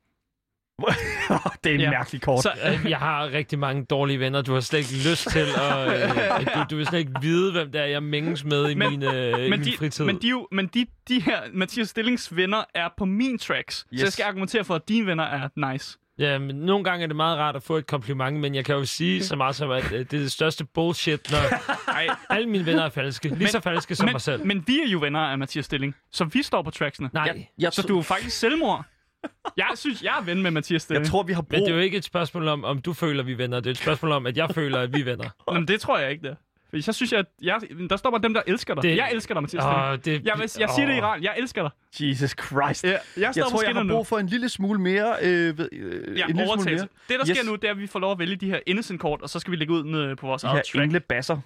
det er en Ja. mærkelig kort. Så, Øh, Jeg har rigtig mange dårlige venner. Du har slet ikke lyst til at... Øh, du, du vil slet ikke vide, hvem det er, jeg mænges med i Men- min, øh, men min de, fritid. men, de, er jo- men de, de her Mathias Stillings venner er på min tracks. Yes. Så jeg skal argumentere for, at dine venner er nice. Ja, men nogle gange er det meget rart at få et kompliment, men jeg kan jo sige så meget som, at øh, det er det største bullshit, når Ej, alle mine venner er falske. Lige så falske som mig selv. men, men vi er jo venner af Mathias Stilling, så vi står på tracksene. Nej, jeg, jeg, Så du er faktisk selvmord. Jeg synes, jeg er ven med Mathias jeg Stilling. tror, vi har men brug... det er jo ikke et spørgsmål om, om du føler, vi er venner. Det er et spørgsmål om, at jeg føler, at vi er venner. Jamen, det tror jeg ikke, det er. Fordi så synes jeg, at jeg, der står bare dem, der elsker dig. Det-. Jeg elsker dig, Mathias Stilling. Åh, det, Jeg, jeg siger det i rad. Jeg elsker dig. Jesus Christ. Ja, jeg Jeg tror, jeg har nu. brug for en lille smule mere... Øh, ved- øh, Ja, en lille smule mere. Det, der sker Yes. nu, det er, at vi får lov at vælge de her innocent-kort, og så skal vi lægge ud ned på vores De eget her track. engle basser.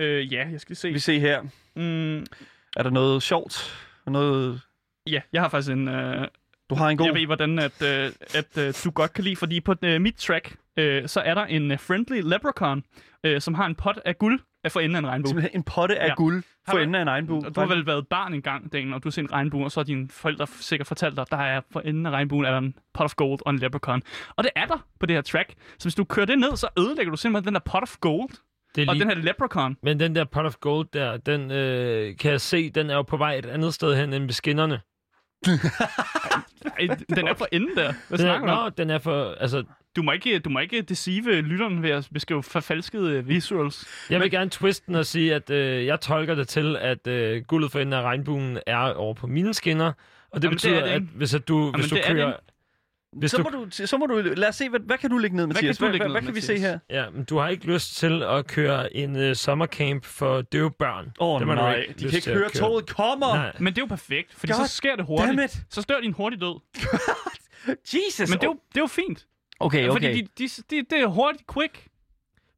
Øh, ja, jeg skal se. Vi ser her. Mm, Er der noget sjovt? Noget... ja, jeg har faktisk en... Øh, Du har en god... jeg ved, hvordan at, øh, at øh, du godt kan lide, fordi på øh, mit track, øh, så er der en øh, friendly leprechaun, øh, som har en pot af guld af for enden af en regnbue. Simpelthen en potte af Ja. guld for enden af en regnbue. Du har vel været barn engang, Daniel, og du har set en regnbue, og så har dine forældre sikkert fortalt dig, at der er for enden af regnbuen er der en pot of gold og en leprechaun. Og det er der på det her track. Så hvis du kører det ned, så ødelægger du simpelthen den der pot of gold det er og lige, den her leprechaun. Men den der pot of gold der, den øh, kan jeg se, den er jo på vej et andet sted hen end ved skinnerne. Ej, den er for enden der. Hvad Den snakker du er, nå, den er for... Altså, Du må ikke, du må ikke deceive lytteren ved at beskrive forfalskede øh, visuals. jeg vil gerne twiste den og sige, at øh, jeg tolker det til, at øh, guldet for enden af regnbuen er over på mine skinner. Og det Jamen, det er betyder, det at ikke. hvis at du, hvis du det er det kører... Hvis så, du, må du, så må du... Lad os se, hvad, hvad kan du lægge ned, Mathias? kan du lægge hvad, ned, hvad kan vi se her? Ja, men du har ikke lyst til at køre en øh, sommercamp for døve børn. Åh oh, nej, ikke de kan ikke høre, køre. toget kommer! Nej. Men det er jo perfekt, fordi God så sker det hurtigt. Så dør din hurtigt død. Jesus! Men det er jo, det er jo fint. Okay, okay. Fordi de, de, de, det er hurtigt, quick.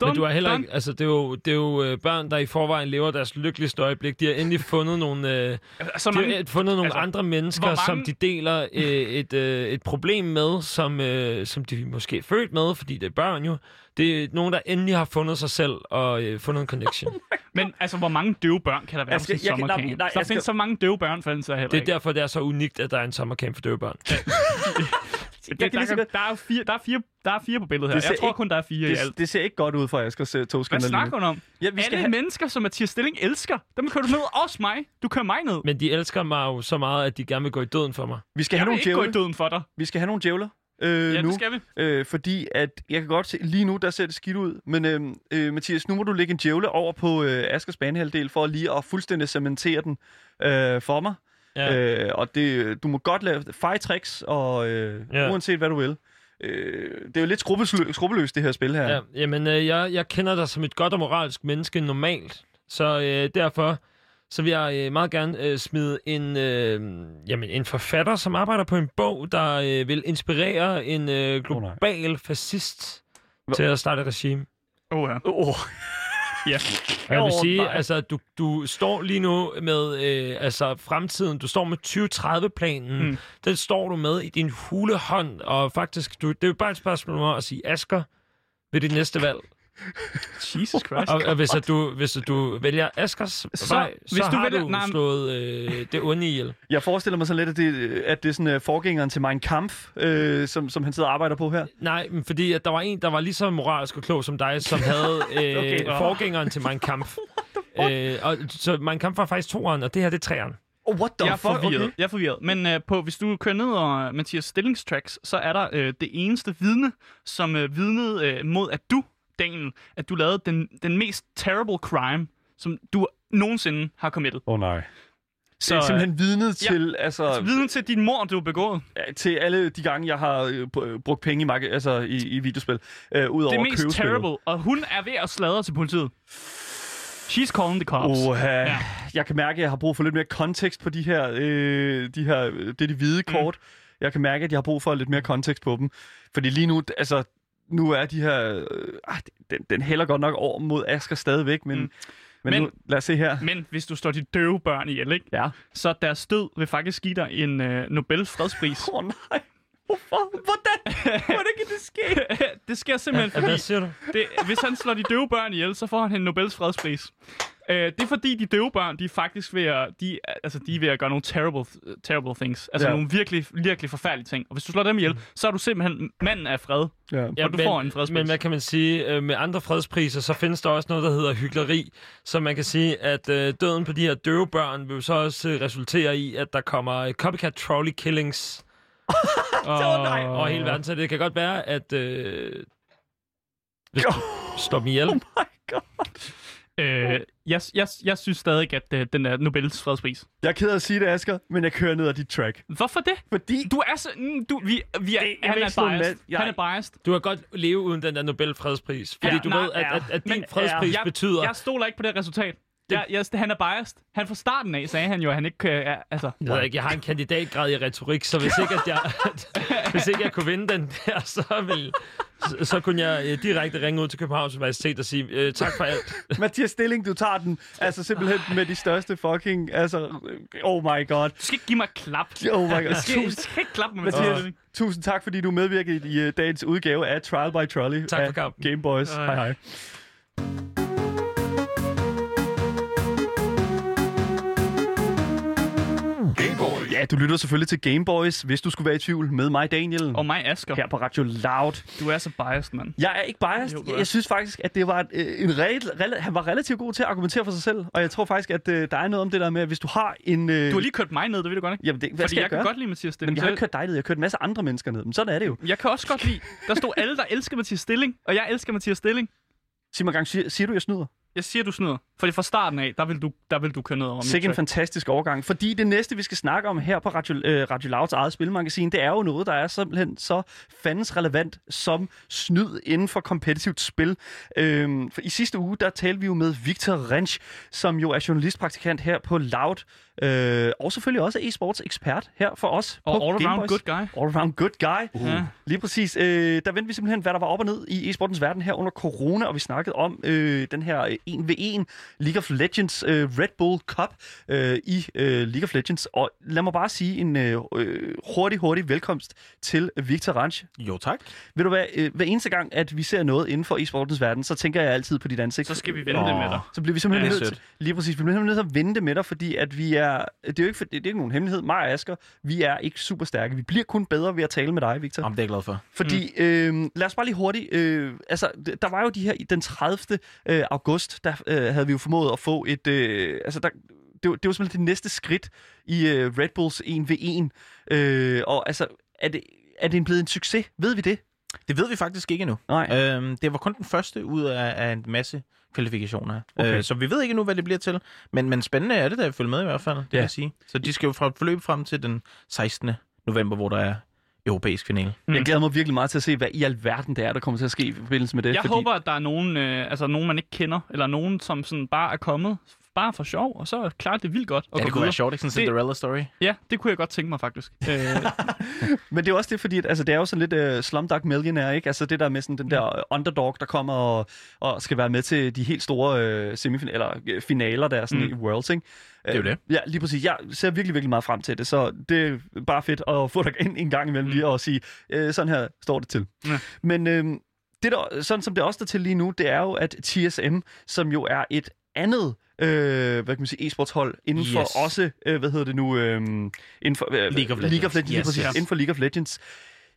Dum, Men du har heller done. ikke, altså det er jo, det er jo øh, børn, der i forvejen lever deres lykkeligste øjeblik. De har endelig fundet nogle, øh, Så de mange, har fundet nogle altså, andre mennesker, hvor som mange- de deler øh, et, øh, et problem med, som, øh, som de måske er født med, fordi det er børn jo. Det er nogen, der endelig har fundet sig selv og øh, fundet en connection. men altså, hvor mange døve børn kan der være Jeg på skal- sådan en kan- nej, sommercamp? nej, Der jeg skal- findes så mange døve børn, for er heller Det er ikke. derfor, det er så unikt, at der er en sommercamp for døve børn. Det, Jeg kan der, kan, der, er fire, der, er fire, der er fire på billedet her. Jeg tror ikke- kun, der er fire i det, alt. det ser ikke godt ud for Askers uh, Hvad togskinner snakker du om? Ja, vi skal Alle have... mennesker, som Mathias Stilling elsker, dem kører du ned. Også mig. Du kører mig ned. Men de elsker mig jo så meget, at de gerne vil gå i døden for mig. Vi skal Jeg have vil nogle ikke gå i døden for dig. Vi skal have nogle djævler øh, Ja, nu. det skal vi. Øh, fordi at jeg kan godt se, lige nu der ser det skidt ud. Men øh, øh, Mathias, nu må du lægge en djævle over på øh, Askers banehalvdel for lige at fuldstændig cementere den øh, for mig. Ja. Øh, og det, du må godt lave fejtricks, og øh, Ja. uanset hvad du vil. Øh, det er jo lidt skrubbeløst det her spil her. Ja, jamen, øh, jeg, jeg kender dig som et godt og moralsk menneske normalt. Så øh, derfor så vil jeg øh, meget gerne øh, smide en, øh, jamen, en forfatter, som arbejder på en bog, der øh, vil inspirere en øh, global fascist til at starte et regime. Oh, ja. Oh. ja. Og jeg vil sige, nej. altså, du, du står lige nu med øh, altså, fremtiden. Du står med 2030-planen. Mm. Den står du med i din hulehånd. Og faktisk, du, det er jo bare et spørgsmål om at sige, Asger, ved dit næste valg. Jesus Christ. Og, og hvis, at du, hvis at du vælger Askers Så, vej, så hvis du har vælger- du nej, slået øh, det onde ihjel. Jeg forestiller mig så lidt, at det, at det er sådan uh, forgængeren til Mein Kampf, øh, som, som han sidder og arbejder på her. Nej, men fordi at der var en, der var lige så moralsk og klog som dig, som havde øh, Okay. okay. forgængeren til Mein Kampf. Øh, og, så Mein Kampf var faktisk toeren, og det her det er treeren. Oh, what the jeg er fuck? forvirret. Okay. Jeg er forvirret. Men øh, på, hvis du kører ned over Mathias stillingstracks, så er der øh, det eneste vidne, som øh, vidnede øh, mod, at du, Daniel, at du lavede den, den mest terrible crime, som du nogensinde har committed. Åh oh, nej. Så det er øh, simpelthen vidnet til, altså, vidne til din mor, du har begået. ja, til alle de gange, jeg har øh, br- brugt penge i, mark- altså, i, i videospil, øh, ud over Det mest købespillet. terrible. Og hun er ved at sladre til politiet. She's calling the cops. Oha. Ja. Ja. Jeg kan mærke, at jeg har brug for lidt mere kontekst på de her, øh, de her øh, det er de hvide kort. Mm. Jeg kan mærke, at jeg har brug for lidt mere kontekst på dem. Fordi lige nu, altså, nu er de her... Øh, ah, den, den hælder godt nok over mod Asger stadigvæk, men, Mm. men, Men- nu, lad os se her. Men hvis du står de døve børn ihjel, ikke? Ja. så deres død vil faktisk give dig en øh, Nobel fredspris. Åh oh, nej. Hvorfor? Hvordan? Hvordan kan det ske? det sker simpelthen, Ja, fordi hvad siger du? det, hvis han slår de døve børn ihjel, så får han en Nobels fredspris. Øh, det er fordi, de døve børn, de er faktisk ved at, de, altså, de er ved at gøre nogle terrible, terrible things. Altså Ja. nogle virkelig, virkelig forfærdelige ting. Og hvis du slår dem ihjel, så er du simpelthen manden af fred. Ja. og du får en fredspris. Men hvad kan man sige? øh, Med andre fredspriser, så findes der også noget, der hedder hyggeleri. Så man kan sige, at øh, døden på de her døve børn vil så også øh, resultere i, at der kommer øh, copycat trolley killings Og, nej. over hele verden. Så det kan godt være, at øh, hvis du slår dem ihjel, Oh my god. Øh, jeg, jeg, jeg synes stadig, at øh, den er Nobels fredspris. Jeg er ked af at sige det, Asger, men jeg kører ned ad dit track. Hvorfor det? Fordi... Du er så... mm, Du, vi, vi er, Det- jeg han er biased. Jeg- Han er biased. du kan godt leve uden den der Nobel fredspris. Fordi Ja, du nej, ved, at, ja. at, at din Men, fredspris jeg, betyder... Jeg stoler ikke på det resultat. Jeg, jeg, han er biased. Han fra starten af sagde han jo, at han ikke kan... Ja, altså, Jeg ved ikke, jeg har en kandidatgrad i retorik, så hvis ikke, at jeg, hvis ikke jeg kunne vinde den der, så, vil, så, så kunne jeg øh, direkte ringe ud til Københavns Universitet og sige øh, tak for alt. Mathias Stilling, du tager den altså simpelthen med de største fucking... Altså, oh my god. du skal ikke give mig klap. Oh my god. Du skal, du Tusind, skal ikke klappe mig med Mathias, det. tusind tak, fordi du medvirkede i uh, dagens udgave af Trial by Trolley Tak for kampen. Game Boys. Ej. Hej hej. Ja, du lytter selvfølgelig til Game Boys, hvis du skulle være i tvivl med mig, Daniel. Og mig, Asger. Her på Radio Loud. Du er så biased, mand. Jeg er ikke biased. Jo, er. jeg synes faktisk, at det var et, øh, en rel, rel, han var relativt god til at argumentere for sig selv. Og jeg tror faktisk, at øh, der er noget om det der med, at hvis du har en... Øh, Du har lige kørt mig ned, det ved du godt, ikke? Jamen, det, hvad Fordi skal jeg, jeg, kan godt lide Mathias Stilling. Men jeg har ikke kørt dig ned. Jeg har kørt en masse andre mennesker ned. Men sådan er det jo. jeg kan også godt lide. Der stod alle, der elsker Mathias Stilling, og jeg elsker Mathias Stilling. Sig mig gang, siger, siger du, jeg snyder? Jeg siger, du snyder. Fordi fra starten af, der vil du, der vil du køre ned over Sikke en fantastisk overgang. Fordi det næste, vi skal snakke om her på Radio, øh, Radio Louds eget spilmagasin, det er jo noget, der er simpelthen så fandens relevant som snyd inden for kompetitivt spil. Øhm, for I sidste uge, der talte vi jo med Victor Rensch, som jo er journalistpraktikant her på Loud. Øh, og selvfølgelig også e-sports ekspert her for os Og på all around good guy. All around good guy. Ja. Lige præcis. Øh, der vendte vi simpelthen, hvad der var op og ned i e-sportens verden her under corona, og vi snakkede om øh, den her øh, 1v1 League of Legends øh, Red Bull Cup øh, i øh, League of Legends. Og lad mig bare sige en øh, øh, hurtig, hurtig velkomst til Victor Ranch. Jo, tak. Ved du hvad, øh, hver eneste gang, at vi ser noget inden for e-sportens verden, så tænker jeg altid på dit ansigt. Så skal vi vende det med dig. Så bliver vi simpelthen Ja, det nødt til, lige præcis, vi bliver simpelthen nødt til at vente med dig, fordi at vi er, det er jo ikke, for- det er ikke nogen hemmelighed, mig og Asger, vi er ikke super stærke. Vi bliver kun bedre ved at tale med dig, Victor. Jamen, det er jeg glad for. Fordi, øh, lad os bare lige hurtigt, øh, altså, der var jo de her, den 30. Øh, august, der øh, havde vi jo formået at få et, øh, altså, der, det, var, det var simpelthen det næste skridt i øh, Red Bulls 1v1. Øh, og altså, er det, er det blevet en succes? Ved vi det? Det ved vi faktisk ikke endnu. Nej. Øhm, det var kun den første ud af, af en masse kvalifikationer. Okay. Øh, så vi ved ikke endnu, hvad det bliver til. Men, men spændende er det, da at følge med i hvert fald, det Ja. kan jeg sige. Så de skal jo fra forløb frem til den 16. november, hvor der er europæisk finale. Mm. Jeg glæder mig virkelig meget til at se, hvad i alverden det er, der kommer til at ske i forbindelse med det. Jeg fordi, håber, at der er nogen, øh, altså nogen, man ikke kender, eller nogen, som sådan bare er kommet bare for sjov, og så klarer det vildt godt. Og Ja, det kunne videre. være sjovt, ikke? Sådan en Cinderella-story. Ja, det kunne jeg godt tænke mig faktisk. Øh, Men det er også det, fordi at, altså, det er jo sådan lidt uh, Slumdog Millionaire, ikke? Altså det der med sådan den der uh, underdog, der kommer og, og skal være med til de helt store uh, semifinaler, eller uh, finaler der sådan Mm. mm. i Worlds, ikke? Det er jo Øh, det. Ja, lige præcis. Jeg ser virkelig, virkelig meget frem til det, så det er bare fedt at få dig ind en gang imellem lige og sige, øh, sådan her står det til. Ja. Men øh, det der, sådan som det også står til lige nu, det er jo, at TSM, som jo er et andet øh, hvad kan man sige, e-sportshold inden for Yes. også, øh, hvad hedder det nu, øh, inden for, øh, League of League of Legends. Legends Yes, præcis, yes. inden for League of Legends.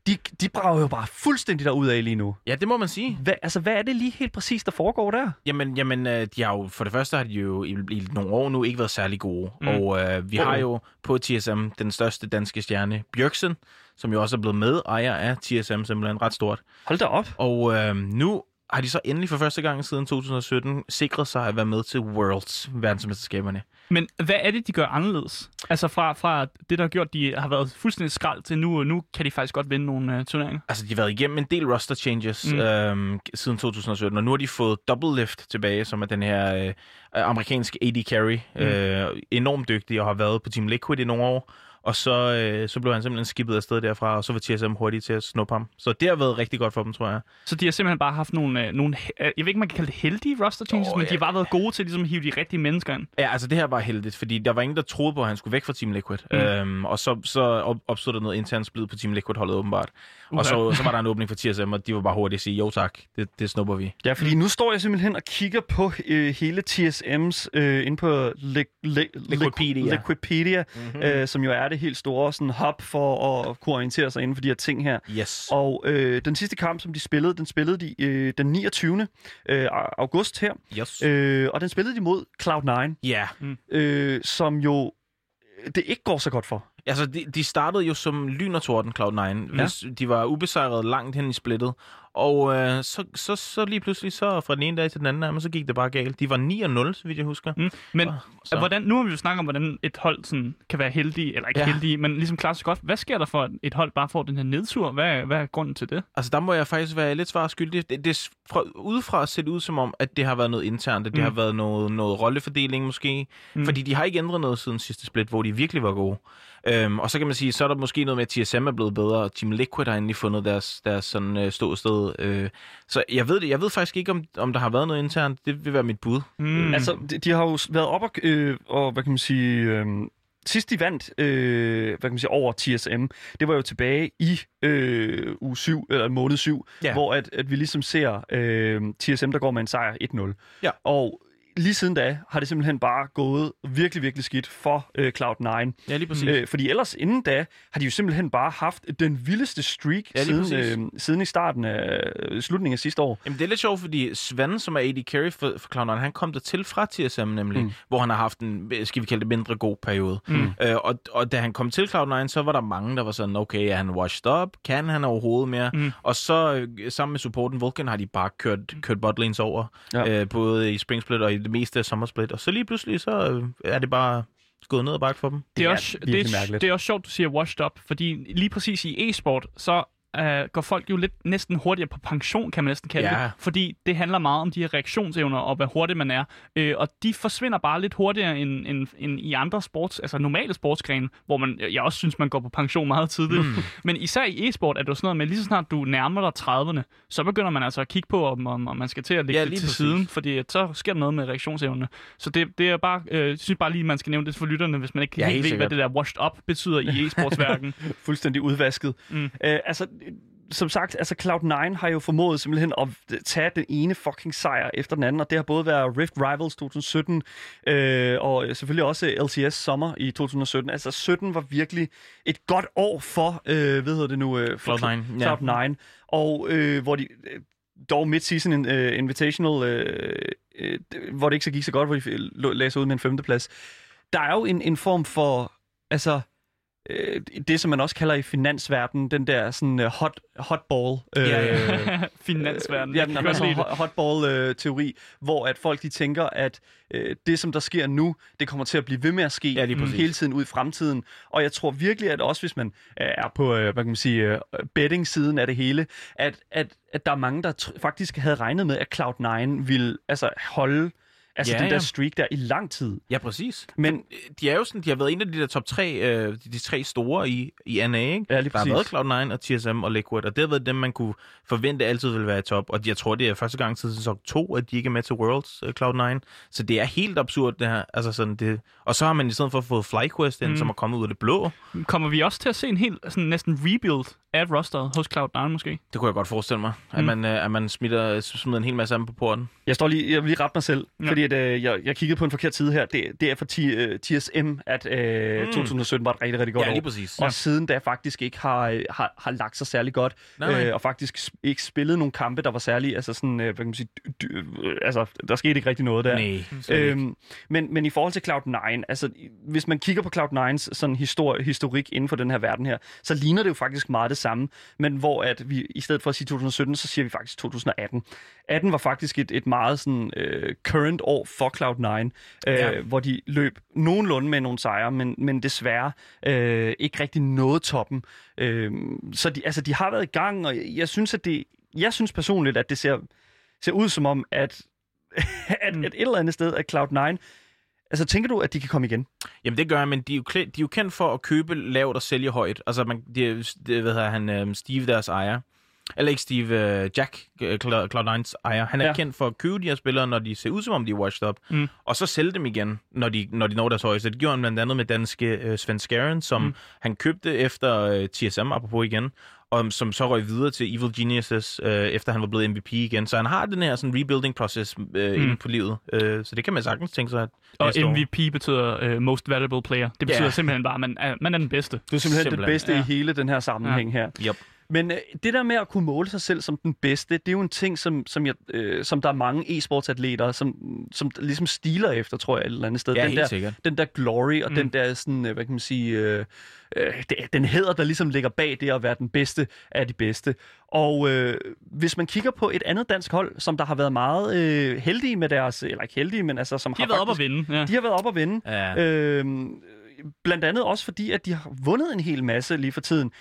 De, de brager jo bare fuldstændig derud af lige nu. Ja, det må man sige. Hvad, altså, hvad er det lige helt præcis, der foregår der? Jamen, jamen øh, de har jo, for det første har de jo i, i nogle år nu ikke været særlig gode. Mm. Mm. Og øh, vi Oh. har jo på TSM den største danske stjerne, Bjørksen, som jo også er blevet med ejer af TSM, simpelthen ret stort. Hold da op. Og øh, nu har de så endelig for første gang siden 2017 sikret sig at være med til Worlds verdensmesterskaberne. men hvad er det, de gør anderledes? Altså fra, fra det, der har gjort, de har været fuldstændig skrald til nu, og nu kan de faktisk godt vinde nogle uh, turneringer. Altså, de har været igennem en del roster changes Mm. mm. øhm, siden 2017, og nu har de fået Double Lift tilbage, som er den her øh, amerikanske AD carry. Mm. Øh, enormt dygtig og har været på Team Liquid i nogle år. Og så, øh, så blev han simpelthen skippet afsted derfra, og så var TSM hurtigt til at snuppe ham. Så det har været rigtig godt for dem, tror jeg. Så de har simpelthen bare haft nogle, uh, nogle uh, jeg ved ikke, man kan kalde det heldige roster changes, oh, men ja. de har bare været gode til ligesom, at hive de rigtige mennesker ind. Ja, altså det her var heldigt, fordi der var ingen, der troede på, at han skulle væk fra Team Liquid. Mm. Øhm, og så, så op- opstod der noget internt splid på Team Liquid-holdet åbenbart. Uha. Og så, så var der en åbning for TSM, og de var bare hurtigt at sige, jo tak, det, det snupper vi. Ja, fordi nu står jeg simpelthen og kigger på øh, hele TSM's øh, inde på li- li- Liquipedia. Liquipedia Mm-hmm. øh, som jo er det helt store sådan, hub for at kunne orientere sig inden for de her ting her. Yes. Og øh, den sidste kamp, som de spillede, den spillede de øh, den 29. Øh, august her. yes. Øh, og den spillede de mod Cloud9, Ja, øh, som jo øh, det ikke går så godt for. Altså, de, de startede jo som lyn og torden, Cloud9. Hvis de var ubesejret langt hen i splittet. Og øh, så, så, så lige pludselig, så fra den ene dag til den anden, nærmest, så gik det bare galt. De var 9-0, så vidt jeg husker. Mm. Men Så. hvordan, nu har vi jo snakket om, hvordan et hold sådan, kan være heldig, eller ikke ja. Ja. heldig, men ligesom klarer sig godt. Hvad sker der for, at et hold bare får den her nedtur? Hvad, hvad er grunden til det? Altså, der må jeg faktisk være lidt svar skyldig. Det, det fra, udefra set ud som om, at det har været noget internt, at det Mm. har været noget, noget rollefordeling måske. Mm. Fordi de har ikke ændret noget siden sidste split, hvor de virkelig var gode. Øhm, og så kan man sige, så er der måske noget med, at TSM er blevet bedre, og Team Liquid har endelig fundet deres, deres sådan, øh, ståsted. Øh, så jeg ved det. Jeg ved faktisk ikke, om, om der har været noget internt. Det vil være mit bud. Mm. Mm. Altså, de, de har jo været op og, øh, og hvad kan man sige... Øh, Sidst de vandt øh, hvad kan man sige, over TSM, det var jo tilbage i øh, uge 7, eller måned 7, Ja. hvor at, at vi ligesom ser øh, TSM, der går med en sejr 1-0. Ja. Og lige siden da har det simpelthen bare gået virkelig, virkelig skidt for øh, Cloud9. Ja, lige præcis. Øh, fordi ellers inden da har de jo simpelthen bare haft den vildeste streak Ja, siden, præcis. øh, siden i starten af øh, slutningen af sidste år. Jamen, det er lidt sjovt, fordi Sven, som er AD Carry for, for Cloud9, han kom der til fra TSM nemlig, Mm. mm. hvor han har haft en, skal vi kalde det, mindre god periode. Mm. Øh, og, og da han kom til Cloud9, så var der mange, der var sådan, okay, er han washed up? Kan han overhovedet mere? Mm. Og så øh, sammen med supporten Vulcan har de bare kørt, kørt botlanes over, Ja. øh, både i Spring Split og i det meste af Summer Split. Og så lige pludselig, så øh, er det bare gået ned ad bakke for dem. det er, er også, det, er, det er også sjovt, du siger washed up, fordi lige præcis i e-sport, så uh, går folk jo lidt næsten hurtigere på pension, kan man næsten kalde Ja. det. Fordi det handler meget om de her reaktionsevner og hvor hurtig man er. Uh, og de forsvinder bare lidt hurtigere end, end, end i andre sports, altså normale sportsgrene, hvor man, jeg også synes, man går på pension meget tidligt. Mm. Men især i e-sport er det jo sådan noget med, lige så snart du nærmer dig 30'erne, så begynder man altså at kigge på, om, om, om man skal til at lægge Ja, det til præcis. siden, fordi så sker der noget med reaktionsevne. Så det, det er bare, øh, synes bare lige, man skal nævne det for lytterne, hvis man ikke Ja, helt helt ved, hvad sikkert. det der washed up betyder i e-sportsverdenen. fuldstændig udvasket. Mm. Øh, altså, som sagt, altså Cloud9 har jo formået simpelthen at tage den ene fucking sejr efter den anden, og det har både været Rift Rivals 2017, øh, og selvfølgelig også LCS Sommer i 2017. Altså 17 var virkelig et godt år for, øh, hvad hedder det nu? Øh, for Cloud9, ja. Cloud9, og øh, hvor de øh, dog mid-season uh, invitational, øh, øh, hvor det ikke så gik så godt, hvor de lagde sig ud med en femteplads. Der er jo en, en form for, altså, øh, det, som man også kalder i finansverdenen, den der sådan uh, hot, hotball. Øh, Ja, ja, Finansverdenen. Ja, Jeg den altså, hotball-teori, hvor at folk de tænker, at øh, det, som der sker nu, det kommer til at blive ved med at ske Ja, lige hele tiden ud i fremtiden. Og jeg tror virkelig, at også hvis man øh, er på øh, hvad kan man sige, øh, betting-siden af det hele, at, at, at der er mange, der faktisk havde regnet med, at Cloud9 ville altså, holde Altså Ja, den der ja. streak der i lang tid. Ja, præcis. Men De er jo sådan, de har været en af de der top tre, øh, de, de tre store i, i NA, ikke? Ja, lige Der har været Cloud9 og TSM og Liquid, og det har været dem, man kunne forvente altid ville være i top. Og jeg tror, det er første gang siden sæson 2, at de ikke er med til Worlds uh, Cloud9. Så det er helt absurd, det her. Altså sådan, det... Og så har man i stedet for fået FlyQuest ind, Mm. som er kommet ud af det blå. Kommer vi også til at se en helt sådan næsten rebuild af rosteret hos Cloud9 måske? Det kunne jeg godt forestille mig, at Mm. man, øh, at man smider, smider en hel masse af dem på porten. Jeg står lige, jeg vil lige rette mig selv, ja. fordi at, øh, jeg, jeg kiggede på en forkert side her. Det, det er for ti, øh, TSM, at øh, Mm. 2017 var et rigtig, rigtig godt Ja, år. lige præcis. Og siden da faktisk ikke har, øh, har, har lagt sig særlig godt, Nej. Øh, og faktisk ikke spillet nogle kampe, der var særlig, altså sådan, øh, hvad kan man sige, dy, dy, øh, altså, der skete ikke rigtig noget der. Nej. Øhm, men, men i forhold til Cloud9, altså hvis man kigger på Cloud9's sådan histori- historik inden for den her verden her, så ligner det jo faktisk meget det samme, men hvor at vi i stedet for at sige 2017, så siger vi faktisk 2018. 18 var faktisk et, et meget sådan øh, current år for Cloud9, øh, Ja. hvor de løb nogenlunde med nogle sejre, men, men desværre øh, ikke rigtig nåede toppen. Øh, så de, altså, de har været i gang, og jeg synes, at det, jeg synes personligt, at det ser, ser ud som om, at at, Mm. at et eller andet sted, at Cloud9, altså tænker du, at de kan komme igen? Jamen det gør jeg, men de er, jo, de er jo kendt for at købe lavt og sælge højt. Altså, man, det, det, hvad hedder han, øhm, Steve, deres ejer. Eller ikke Steve, øh, Jack, øh, Cloud- Cloud9's ejer. Han er Ja. kendt for at købe de her spillere, når de ser ud som om, de er washed up. Mm. Og så sælge dem igen, når de, når de når deres højeste. Det gjorde han blandt andet med danske øh, Sven Skaren, som Mm. han købte efter øh, TSM, apropos igen, og som så røg videre til Evil Geniuses, øh, efter han var blevet MVP igen. Så han har den her sådan rebuilding process øh, mm. inde på livet. Øh, så det kan man sagtens tænke sig, at Og næste år- MVP betyder uh, Most Valuable Player. Det betyder Ja. simpelthen bare, at man er, man er den bedste. Du er simpelthen, simpelthen. Det bedste ja. i hele den her sammenhæng ja. her. Yep. Men øh, det der med at kunne måle sig selv som den bedste, det er jo en ting, som, som, jeg, øh, som der er mange e-sportsatleter, som, som ligesom stiler efter, tror jeg, et eller andet sted. Ja, den, helt der, sikkert. den der glory og Mm. den der, sådan, øh, hvad kan man sige, øh, øh, den hæder, der ligesom ligger bag det at være den bedste af de bedste. Og øh, hvis man kigger på et andet dansk hold, som der har været meget øh, heldige med deres, eller ikke heldige, men altså som De har været op at faktisk, vinde. Ja. De har været op at vinde. Ja. Øhm, blandt andet også fordi, at de har vundet en hel masse lige for tiden.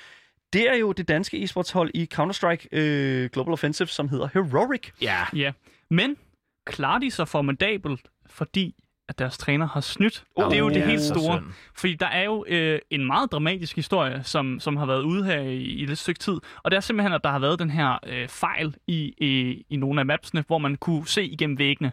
Det er jo det danske e-sportshold i Counter-Strike øh, Global Offensive, som hedder Heroic. Ja. Ja, men klarer de sig formidabelt, fordi at deres træner har snydt? Oh, det er jo det ja. helt store. Fordi der er jo øh, en meget dramatisk historie, som, som har været ude her i, i et stykke tid. Og det er simpelthen, at der har været den her øh, fejl i, i, i nogle af mapsene, hvor man kunne se igennem væggene.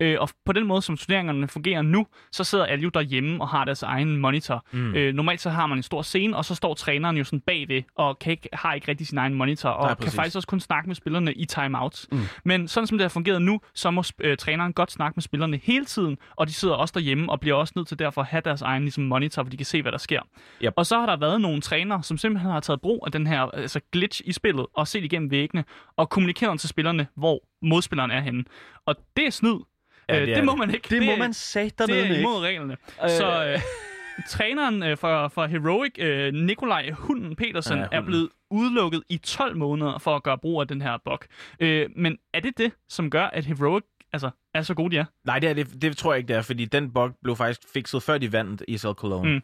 Øh, og på den måde, som turneringerne fungerer nu, så sidder alle jo derhjemme og har deres egen monitor. Mm. Øh, normalt så har man en stor scene, og så står træneren jo sådan bagved, og kan ikke, har ikke rigtig sin egen monitor, og Nej, kan faktisk også kun snakke med spillerne i timeouts. Mm. Men sådan som det har fungeret nu, så må øh, træneren godt snakke med spillerne hele tiden, og de sidder også derhjemme og bliver også nødt til derfor at have deres egen ligesom, monitor, hvor de kan se, hvad der sker. Yep. Og så har der været nogle trænere, som simpelthen har taget brug af den her altså glitch i spillet, og set igennem væggene, og kommunikeret til spillerne, hvor modspilleren er henne. Og det er snyd. Ja, det det, er det må det. man ikke. Det, det må man saterne det er ikke. imod reglerne. Øh. Så øh, træneren øh, for, for Heroic, øh, Nikolaj Hunden Petersen, Ja, er blevet udelukket i 12 måneder for at gøre brug af den her bug. Øh, men er det det, som gør, at Heroic altså, er så gode, de er? Nej, det, er det, det tror jeg ikke, det er, fordi den bug blev faktisk fikset, før de vandt ESL Cologne. Mm.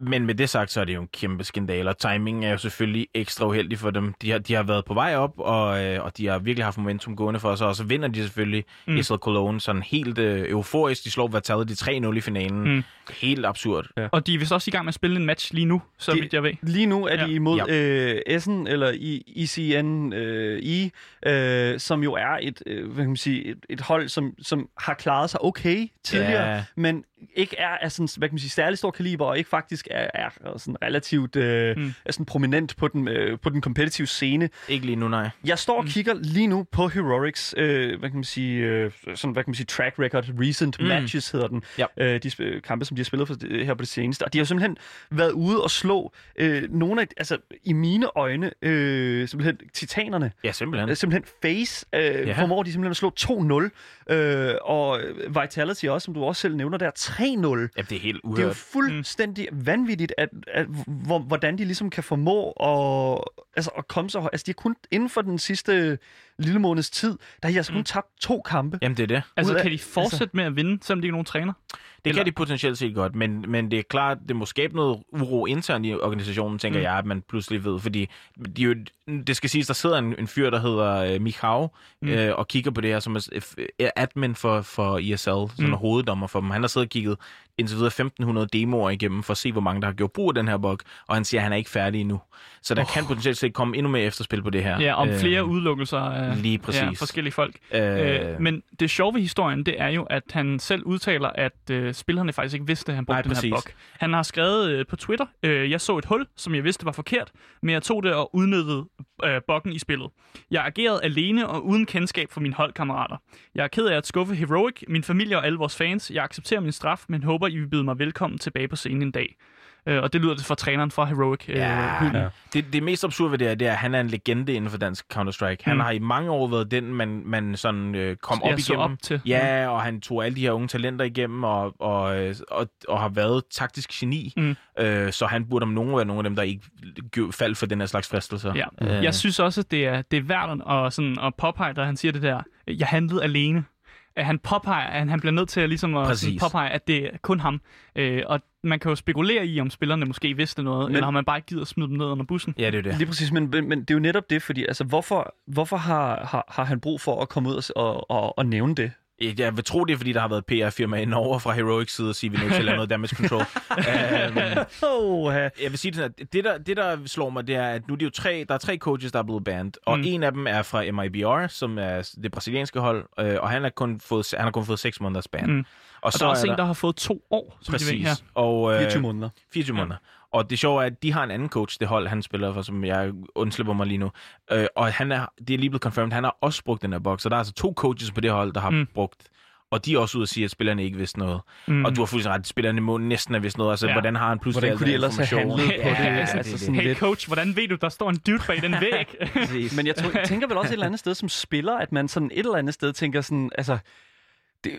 Men med det sagt, så er det jo en kæmpe skandal, og timingen er jo selvfølgelig ekstra uheldig for dem. De har, de har været på vej op, og, øh, og de har virkelig haft momentum gående for sig, og så vinder de selvfølgelig Mm. ESL Cologne sådan helt øh, euforisk. De slår Vitality 3-0 i finalen. Mm. Helt absurd. Og de er vist også i gang med at spille en match lige nu, så De- vidt jeg ved. Lige nu er de Ja. imod øh, Essen, eller I- ICN øh, I, øh, som jo er et, øh, hvad kan man sige, et, et hold, som, som har klaret sig okay tidligere, Ja. men ikke er af sådan, hvad kan man sige, særlig stor kaliber, og ikke faktisk er, er sådan relativt øh, Mm. mm. er sådan prominent på den, øh, på den competitive scene. Ikke lige nu, nej. Jeg står og kigger lige nu på Heroics, øh, hvad kan man sige, øh, sådan, hvad kan man sige, track record, recent Mm. mm. matches hedder den, Ja. øh, de kampe, som de har spillet for, det- her på det seneste. Og de har simpelthen været ude og slå øh, nogle af, altså i mine øjne, øh, simpelthen titanerne, Ja, simpelthen. øh, simpelthen Face, øh, ja. formår de simpelthen at slå 2-0, øh, og Vitality også, som du også selv nævner der, 3-0. Ja, det er helt Det er jo uhørt. fuldstændig mm. vanvittigt, at, at, hvor, hvordan de ligesom kan formå at, altså, at komme så højt. Altså, de har kun inden for den sidste lille måneds tid, der har de altså kun tabt to kampe. Jamen, det er det. Altså, af- kan de fortsætte med at vinde, selvom de ikke er nogen træner? Det Eller- kan de potentielt set godt, men, men det er klart, det må skabe noget uro internt i organisationen, tænker Mm. mm. jeg, at man pludselig ved. Fordi de er jo, det skal siges, der sidder en, en fyr, der hedder uh, Michał, Mm. mm. øh, og kigger på det her, som er, admin for, for ISL, som Mm. mm. er hoveddommer for dem. Han har siddet og kigget indtil videre 1.500 demoer igennem, for at se, hvor mange der har gjort brug af den her bug, og han siger, at han er ikke færdig endnu. Så der Oh. kan potentielt set komme endnu mere efterspil på det her. Ja, om Øh, flere udelukkelser af Lige præcis. ja, forskellige folk. Øh, Øh, men det sjove ved historien, det er jo, at han selv udtaler, at øh, spillerne faktisk ikke vidste, at han brugte Nej, den her bug. Han har skrevet øh, på Twitter, øh, jeg så et hul, som jeg vidste var forkert, men jeg tog det og udnyttede øh, buggen i spillet. Jeg agerede alene og uden kendskab for mine holdkammerater. Jeg er ked af at skuffe Heroic, min familie og alle vores fans. Jeg accepterer min straf, men håber, I vil byde mig velkommen tilbage på scenen en dag. Øh, og det lyder det fra træneren fra Heroic. Øh, Ja. hylden. Ja. Det, det mest absurde ved det er, det er, at han er en legende inden for dansk Counter-Strike. Han Mm. har i mange år været den, man, man sådan øh, kom op så igennem. op til. Ja, og han tog alle de her unge talenter igennem, og, og, og, og har været taktisk geni. Mm. Øh, så han burde om nogen være nogle af dem, der ikke faldt for den her slags fristelser. Ja. Øh, Jeg synes også, at det er, det er værd at, sådan, at påpege, da han siger det der, jeg handlede alene. At han påpeger, at han bliver nødt til at, ligesom at sådan, påpege, at det er kun ham. Øh, og man kan jo spekulere i, om spillerne måske vidste noget, Men- eller om man bare ikke gider at smide dem ned under bussen. Ja, det er det. Lige præcis, men, men, men det er jo netop det, fordi altså, hvorfor, hvorfor har, har, har han brug for at komme ud og, og, og, og nævne det? Jeg vil tro, det er, fordi der har været PR-firma inden over fra Heroic side og sige, at vi er nødt til at lave noget damage control. um, Oh, jeg vil sige det sådan, at det der, det, der slår mig, det er, at nu er det jo tre, der er tre coaches, der er blevet banned, og Mm. en af dem er fra MIBR, som er det brasilianske hold, øh, og han har kun fået, han har kun fået 6 måneders ban. Mm. Og, Og så der er også en, der har fået to år, som de ved Præcis. her. Og, øh, 24 måneder. 24 måneder. Og det sjove er, at de har en anden coach, det hold, han spiller for, som jeg undslipper mig lige nu. Øh, og han er, det er lige blevet confirmed, han har også brugt den her boks. Så der er altså to coaches på det hold, der har Mm. brugt. Og de er også ude at sige, at spillerne ikke vidste noget. Mm. Og du har fuldstændig ret, spillerne må næsten have vidst noget. Altså, Ja. hvordan har han pludselig Hvordan kunne de ellers have information? handlet på det? Ja, Altså, det, er sådan det. Hey lidt- coach, hvordan ved du, der står en dude bag den væg? Men jeg tror, jeg tænker vel også et eller andet sted som spiller, at man sådan et eller andet sted tænker sådan, altså, det,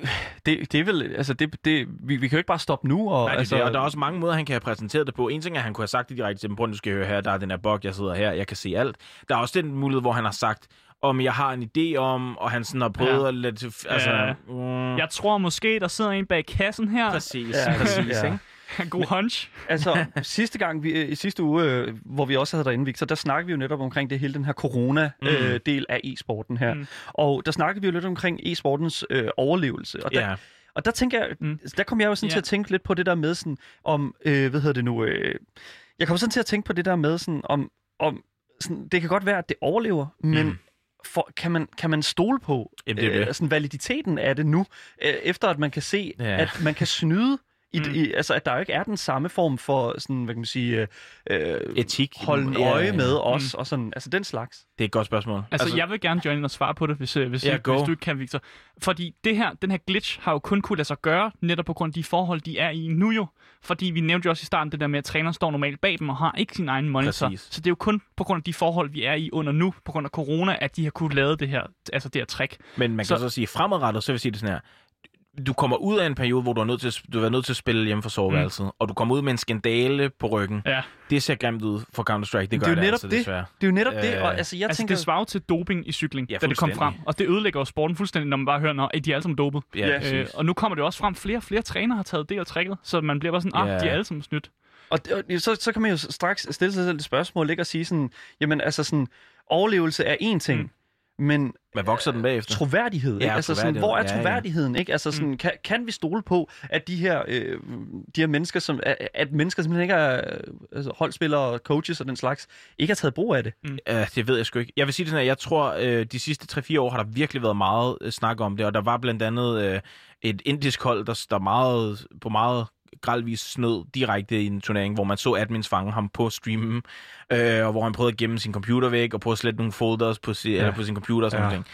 det, det er vel, altså, det, det, vi, vi kan jo ikke bare stoppe nu. Og, Nej, det, altså, altså, og der er også mange måder, han kan have præsenteret det på. En ting er, at han kunne have sagt det direkte til dem, prøv nu skal høre her, der er den her bug, jeg sidder her, jeg kan se alt. Der er også den mulighed, hvor han har sagt, om jeg har en idé om, og han sådan har prøvet Ja. at lade... Altså, Ja. mm, Jeg tror måske, der sidder en bag kassen her. Præcis, ja, præcis, ja. ikke? God hunch. Altså, sidste gang, vi, i sidste uge, øh, hvor vi også havde derinde, Victor, der snakkede vi jo netop omkring det hele den her corona-del af e-sporten her. Mm. Mm. Og der snakkede vi jo lidt omkring e-sportens øh, overlevelse. Og der, Ja. Og der tænker jeg, Mm. mm. der kom jeg jo sådan Ja. til at tænke lidt på det der med sådan, om, øh, hvad hedder det nu, øh, jeg kom sådan til at tænke på det der med sådan, om, om sådan, det kan godt være, at det overlever, men Mm. for, kan, man, kan man stole på Jamen, det det. sådan validiteten af det nu, øh, efter at man kan se, ja. at man kan snyde, i, Mm. mm. i, altså at der jo ikke er den samme form for sådan, hvad kan man sige, øh, øh, Etik. holde Ja, øje ja. med os, og sådan, altså den slags. Det er et godt spørgsmål. Altså, altså, jeg vil gerne join ind og svare på det, hvis, øh, hvis, Ja, hvis du ikke kan, Victor. Fordi det her, den her glitch har jo kun kunne lade sig gøre, netop på grund af de forhold, de er i nu jo. Fordi vi nævnte jo også i starten det der med, at træneren står normalt bag dem og har ikke sin egen monitor. Præcis. Så det er jo kun på grund af de forhold, vi er i under nu, på grund af corona, at de har kunne lave det her, altså det her trick. Men man kan Så- så, så sige, fremadrettet, så vil jeg sige det sådan her. Du kommer ud af en periode, hvor du er nødt til, at- du været nødt til at spille hjemme for soveværelset, mm. og du kommer ud med en skandale på ryggen. Ja. Det ser grimt ud for Counter-Strike. Det gør det er jo det, netop altså, det. desværre. Det er jo netop øh, det, Øh, og altså jeg altså, tænker... det svarer til doping i cykling, Ja, da det kom frem. Og det ødelægger jo sporten fuldstændig, når man bare hører, at de er alle sammen dopet. Ja. Øh, og nu kommer det også frem, flere og flere trænere har taget del af tricket, så man bliver bare sådan, ah, Ja. de er alle sammen snydt. Og, og så, så kan man jo straks stille sig selv et spørgsmål, ikke? Og sige sådan, jamen altså sådan, overlevelse er én ting, Mm. Mm. men Hvad vokser den bagefter? troværdighed, ikke? Ja, altså sådan, hvor er Ja, ja. troværdigheden, ikke? Altså sådan, kan, kan vi stole på, at de her, øh, de her mennesker, som, at, at mennesker simpelthen ikke er øh, altså holdspillere, coaches og den slags, ikke har taget brug af det? Uh, det ved jeg sgu ikke. Jeg vil sige det sådan, at jeg tror, uh, de sidste 3-4 år har der virkelig været meget uh, snak om det, og der var blandt andet uh, et indisk hold, der, der meget, på meget gradvis snød direkte i en turnering, hvor man så admins fange ham på streamen, øh, og hvor han prøvede at gemme sin computer væk, og prøve at slette nogle folders på, si, ja. eller på sin computer og sådan Ja. noget.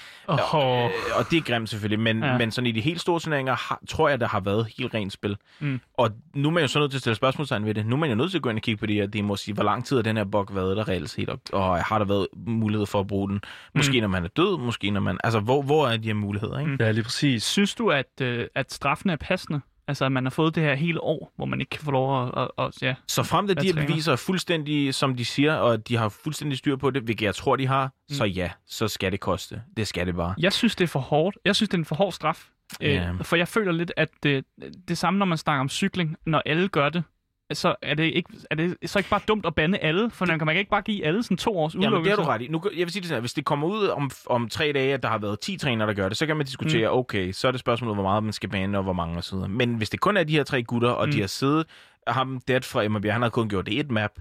Oh. Øh, og det er grimt selvfølgelig, men, Ja. men sådan i de helt store turneringer har, tror jeg, der har været helt rent spil. Mm. Og nu er man jo så nødt til at stille spørgsmålstegn ved det. Nu er man jo nødt til at gå ind og kigge på det her. Det må sige, hvor lang tid har den her bug været der reelt set, og, og har der været mulighed for at bruge den? Måske mm. når man er død, måske når man... Altså, hvor, hvor er de her muligheder, ikke? Mm. Ja, lige præcis. Synes du, at, øh, at straffen er passende? Altså, at man har fået det her hele år, hvor man ikke kan få lov at... at, at ja. Så frem til de her træner? beviser er fuldstændig, som de siger, og de har fuldstændig styr på det, hvilket jeg tror, de har, mm. så ja, så skal det koste. Det skal det bare. Jeg synes, det er for hårdt. Jeg synes, det er en for hård straf. Ja. Øh, for jeg føler lidt, at det, det samme, når man snakker om cykling, når alle gør det, så er det, ikke, er det så ikke bare dumt at bande alle? For man kan, man ikke bare give alle sådan to års Jamen, det udelukkelse. har du ret i. Nu, jeg vil sige det sådan, her, hvis det kommer ud om, om tre dage, at der har været 10 trænere, der gør det, så kan man diskutere, mm. okay, så er det spørgsmålet, hvor meget man skal bane, og hvor mange og så videre. Men hvis det kun er de her tre gutter, og mm. de har siddet, ham Dead fra Emma Bjerg, han har kun gjort det et map,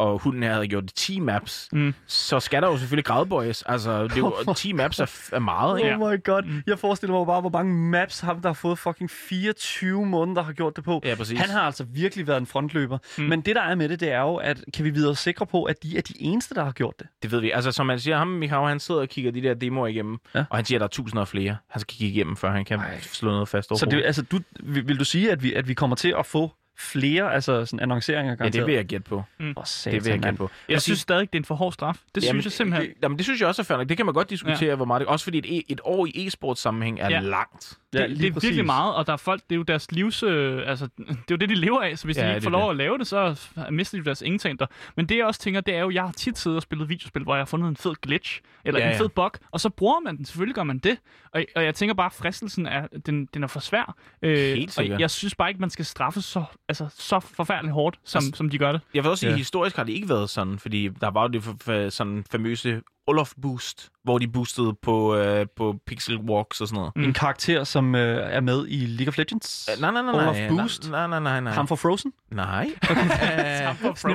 og hunden her havde gjort det 10 maps, Mm. så skal der jo selvfølgelig gradbøjes. Altså, det er jo, 10 maps er, er meget, ikke? Oh my god. Jeg forestiller mig bare, hvor mange maps ham, der har fået fucking 24 måneder, har gjort det på. Ja, præcis. Han har altså virkelig været en frontløber. Mm. Men det, der er med det, det er jo, at kan vi videre sikre på, at de er de eneste, der har gjort det? Det ved vi. Altså, som man siger, ham Mikhail, han sidder og kigger de der demoer igennem, Ja. og han siger, at der er tusinder af flere. Han skal kigge igennem, før han kan Ej. slå noget fast over. Så det, altså, du, vil, vil du sige, at vi, at vi kommer til at få flere altså sådan annonceringer ja, garanteret? det vil jeg gætte på. Åh, Det satan, vil jeg gætte på. Jeg synes stadig, det er en for hård straf. Det synes jeg simpelthen. Det, jamen, det synes jeg også er fair nok. Det kan man godt diskutere, ja. hvor meget det Også fordi et, e- et år i e-sports sammenhæng er Ja. ja. langt. Ja, det, det er præcis. virkelig meget, og der er folk, det er jo deres livs... Øh, altså, det er jo det, de lever af, så hvis Ja, de ikke får lov det. at lave det, så mister de deres indtægter. Men det jeg også tænker, det er jo, jeg har tit siddet og spillet videospil, hvor jeg har fundet en fed glitch, eller Ja, en ja. fed bug, og så bruger man den, selvfølgelig gør man det. Og, og jeg tænker bare, fristelsen er, den, den er for svær. Øh, Helt og sikkert. jeg synes bare ikke, man skal straffes så, altså, så forfærdeligt hårdt, som, Altså- som de gør det. Jeg vil også sige, Ja. historisk har det ikke været sådan, fordi der var jo det sådan famøse Olaf Boost, hvor de boostede på, øh, på pixel walks og sådan noget. En karakter, som øh, er med i League of Legends. Øh, Nej, nej, nej. Olaf nej, Boost. Nej, nej, nej, nej. Ham fra Frozen. Nej. Ham fra Frozen.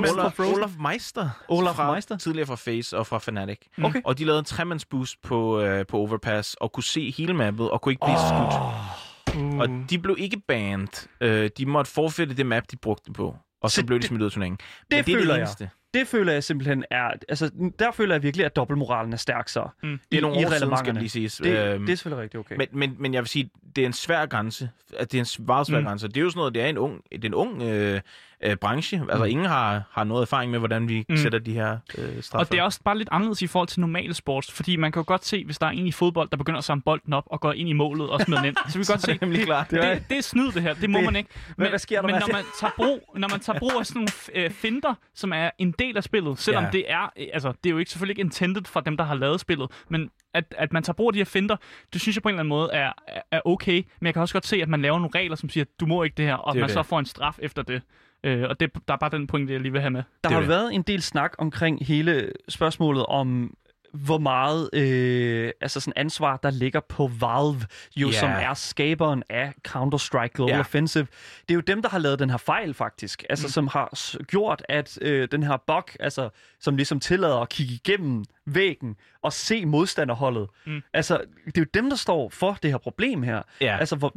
Øh, Olaf, Meister. Olaf fra, Meister? Tidligere fra Face og fra Fnatic. Okay. Og de lavede en tremands boost på, øh, på Overpass og kunne se hele mappet og kunne ikke blive oh. skudt. Uh. Og de blev ikke banned. Øh, de måtte forfælde det map, de brugte på. Og så Så blev de det- smidt ud af turneringen. Men det det er det jeg. Det føler jeg simpelthen er... Altså, der føler jeg virkelig, at dobbeltmoralen er stærk så. Mm. Det er nogle i år siden, skal det lige siges. Det, Øhm, det er selvfølgelig rigtigt okay. Men, men, men jeg vil sige, det er en svær grænse. At det er en meget svær mm. grænse. Det er jo sådan noget, det er en ung, det er en ung øh, øh, branche. Altså, Mm. ingen har, har noget erfaring med, hvordan vi Mm. sætter de her øh, straffer. Og det er også bare lidt anderledes i forhold til normale sports, fordi man kan jo godt se, hvis der er en i fodbold, der begynder at samle bolden op og går ind i målet og smider den ind, så vi kan godt se, nemlig klart. det, det, det er snyd det her, det må Det- man ikke. Hvad- hvad sker der men når det? man, tager brug, når man tager brug af sådan nogle øh, finter, som er en del af spillet, selvom Ja. det er, øh, altså det er jo ikke selvfølgelig ikke intended for dem, der har lavet spillet, men at, at man tager brug af de her finter, det synes jeg på en eller anden måde er, er- okay, men jeg kan også godt se, at man laver nogle regler, som siger, du må ikke det her, og Det man det. så får en straf efter det. Øh, og det, der er bare den point, jeg lige vil have med. Der er har det. været en del snak omkring hele spørgsmålet om hvor meget øh, altså sådan ansvar, der ligger på Valve, jo Ja. som er skaberen af Counter-Strike Global Ja. Offensive. Det er jo dem, der har lavet den her fejl faktisk, altså mm. som har gjort, at øh, den her bug, altså som ligesom tillader at kigge igennem væggen og se modstanderholdet. Mm. Altså, det er jo dem, der står for det her problem her. Ja. Altså, hvor,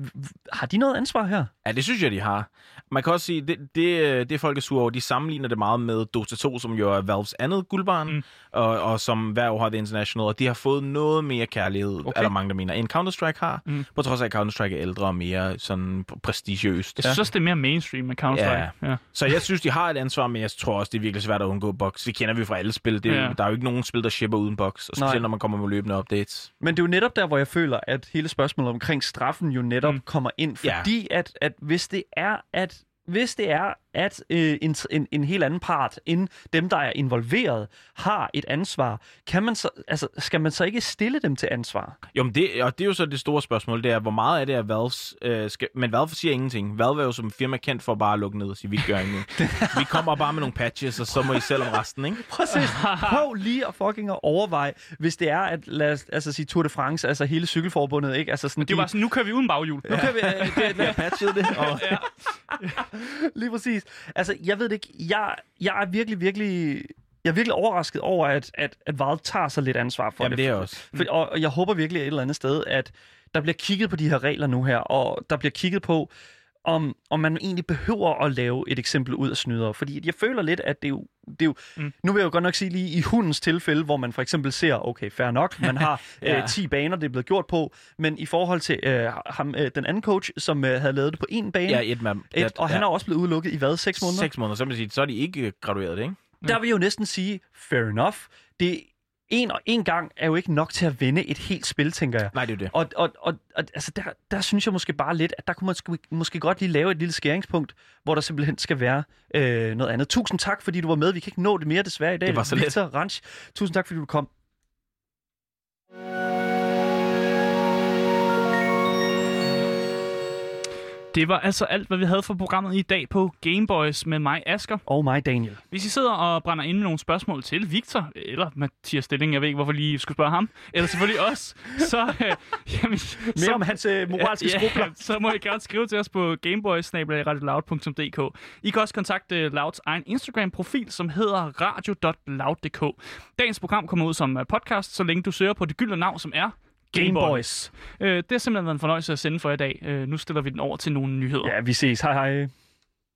har de noget ansvar her? Ja, det synes jeg, de har. Man kan også sige, det, det, det folk er sure over, de sammenligner det meget med Dota 2, som jo er Valves andet guldbarn, mm. og, og som hver år har det international, og de har fået noget mere kærlighed, okay. er der mange, der mener, end Counter-Strike har, mm. på trods af, at Counter-Strike er ældre og mere sådan prestigiøst. Jeg synes også, det er mere mainstream med Counter-Strike. Ja. Ja. Så jeg synes, de har et ansvar, men jeg tror også, det er virkelig svært at undgå box. Det kender vi fra alle spil. Det, Ja. ja. Der er jo ikke nogen spil, der shipper uden box, og Nej. specielt når man kommer med løbende updates. Men det er jo netop der, hvor jeg føler, at hele spørgsmålet omkring straffen jo netop mm. Mm. kommer ind. Ja. Fordi at, at hvis det er, at hvis det er, at øh, en, en, en helt anden part end dem, der er involveret, har et ansvar, kan man så, altså, skal man så ikke stille dem til ansvar? Jo, men det, og det er jo så det store spørgsmål, det er, hvor meget af det er Valves... Øh, skal, men Valve siger ingenting. Valve er jo som firma kendt for bare at lukke ned og sige, vi gør ingenting. vi kommer bare med nogle patches, og så må I selv om resten, ikke? Præcis. Prøv lige at fucking at overveje, hvis det er, at lad os altså, sige Tour de France, altså hele cykelforbundet, ikke? Altså sådan, Det var sådan, nu kører vi uden baghjul. Nu kan vi, øh, det, Vi har patchet det, og Lige præcis. Altså, jeg ved det ikke. Jeg, jeg er virkelig, virkelig... Jeg er virkelig overrasket over, at, at, at Valve tager så lidt ansvar for Jamen, det. det er også. For, og, og jeg håber virkelig et eller andet sted, at der bliver kigget på de her regler nu her, og der bliver kigget på, om, om man egentlig behøver at lave et eksempel ud af snydere. Fordi jeg føler lidt, at det er jo... Det er jo mm. Nu vil jeg jo godt nok sige lige i hundens tilfælde, hvor man for eksempel ser, okay, fair nok, man har Ja. øh, 10 baner, det er blevet gjort på, men i forhold til øh, ham, øh, den anden coach, som øh, havde lavet det på en bane, ja, et mand. et, og han er også blevet udelukket i hvad, 6 måneder? Seks måneder, så, man sige, så er de ikke gradueret, ikke? Der vil jeg jo næsten sige, fair enough. Det, en og en gang er jo ikke nok til at vinde et helt spil, tænker jeg. Nej, det er det. Og, og, og, og altså der, der synes jeg måske bare lidt, at der kunne man måske, måske godt lige lave et lille skæringspunkt, hvor der simpelthen skal være øh, noget andet. Tusind tak, fordi du var med. Vi kan ikke nå det mere desværre i dag. Det var så let. Victor Ranch, tusind tak, fordi du kom. Det var altså alt, hvad vi havde for programmet i dag på Gameboys med mig, Asker. Og mig, Daniel. Hvis I sidder og brænder ind med nogle spørgsmål til Victor, eller Mathias Stilling, jeg ved ikke, hvorfor lige skulle spørge ham, eller selvfølgelig os, så, øh, jamen, Mere så, om hans øh, moralske ja, skrubler. ja, så må I gerne skrive til os på gameboys.radioloud.dk. I kan også kontakte Louds egen Instagram-profil, som hedder radio.loud.dk. Dagens program kommer ud som øh, podcast, så længe du søger på det gyldne navn, som er Gameboys. Øh, det har simpelthen været en fornøjelse at sende for i dag. Øh, nu stiller vi den over til nogle nyheder. Ja, vi ses. Hej hej.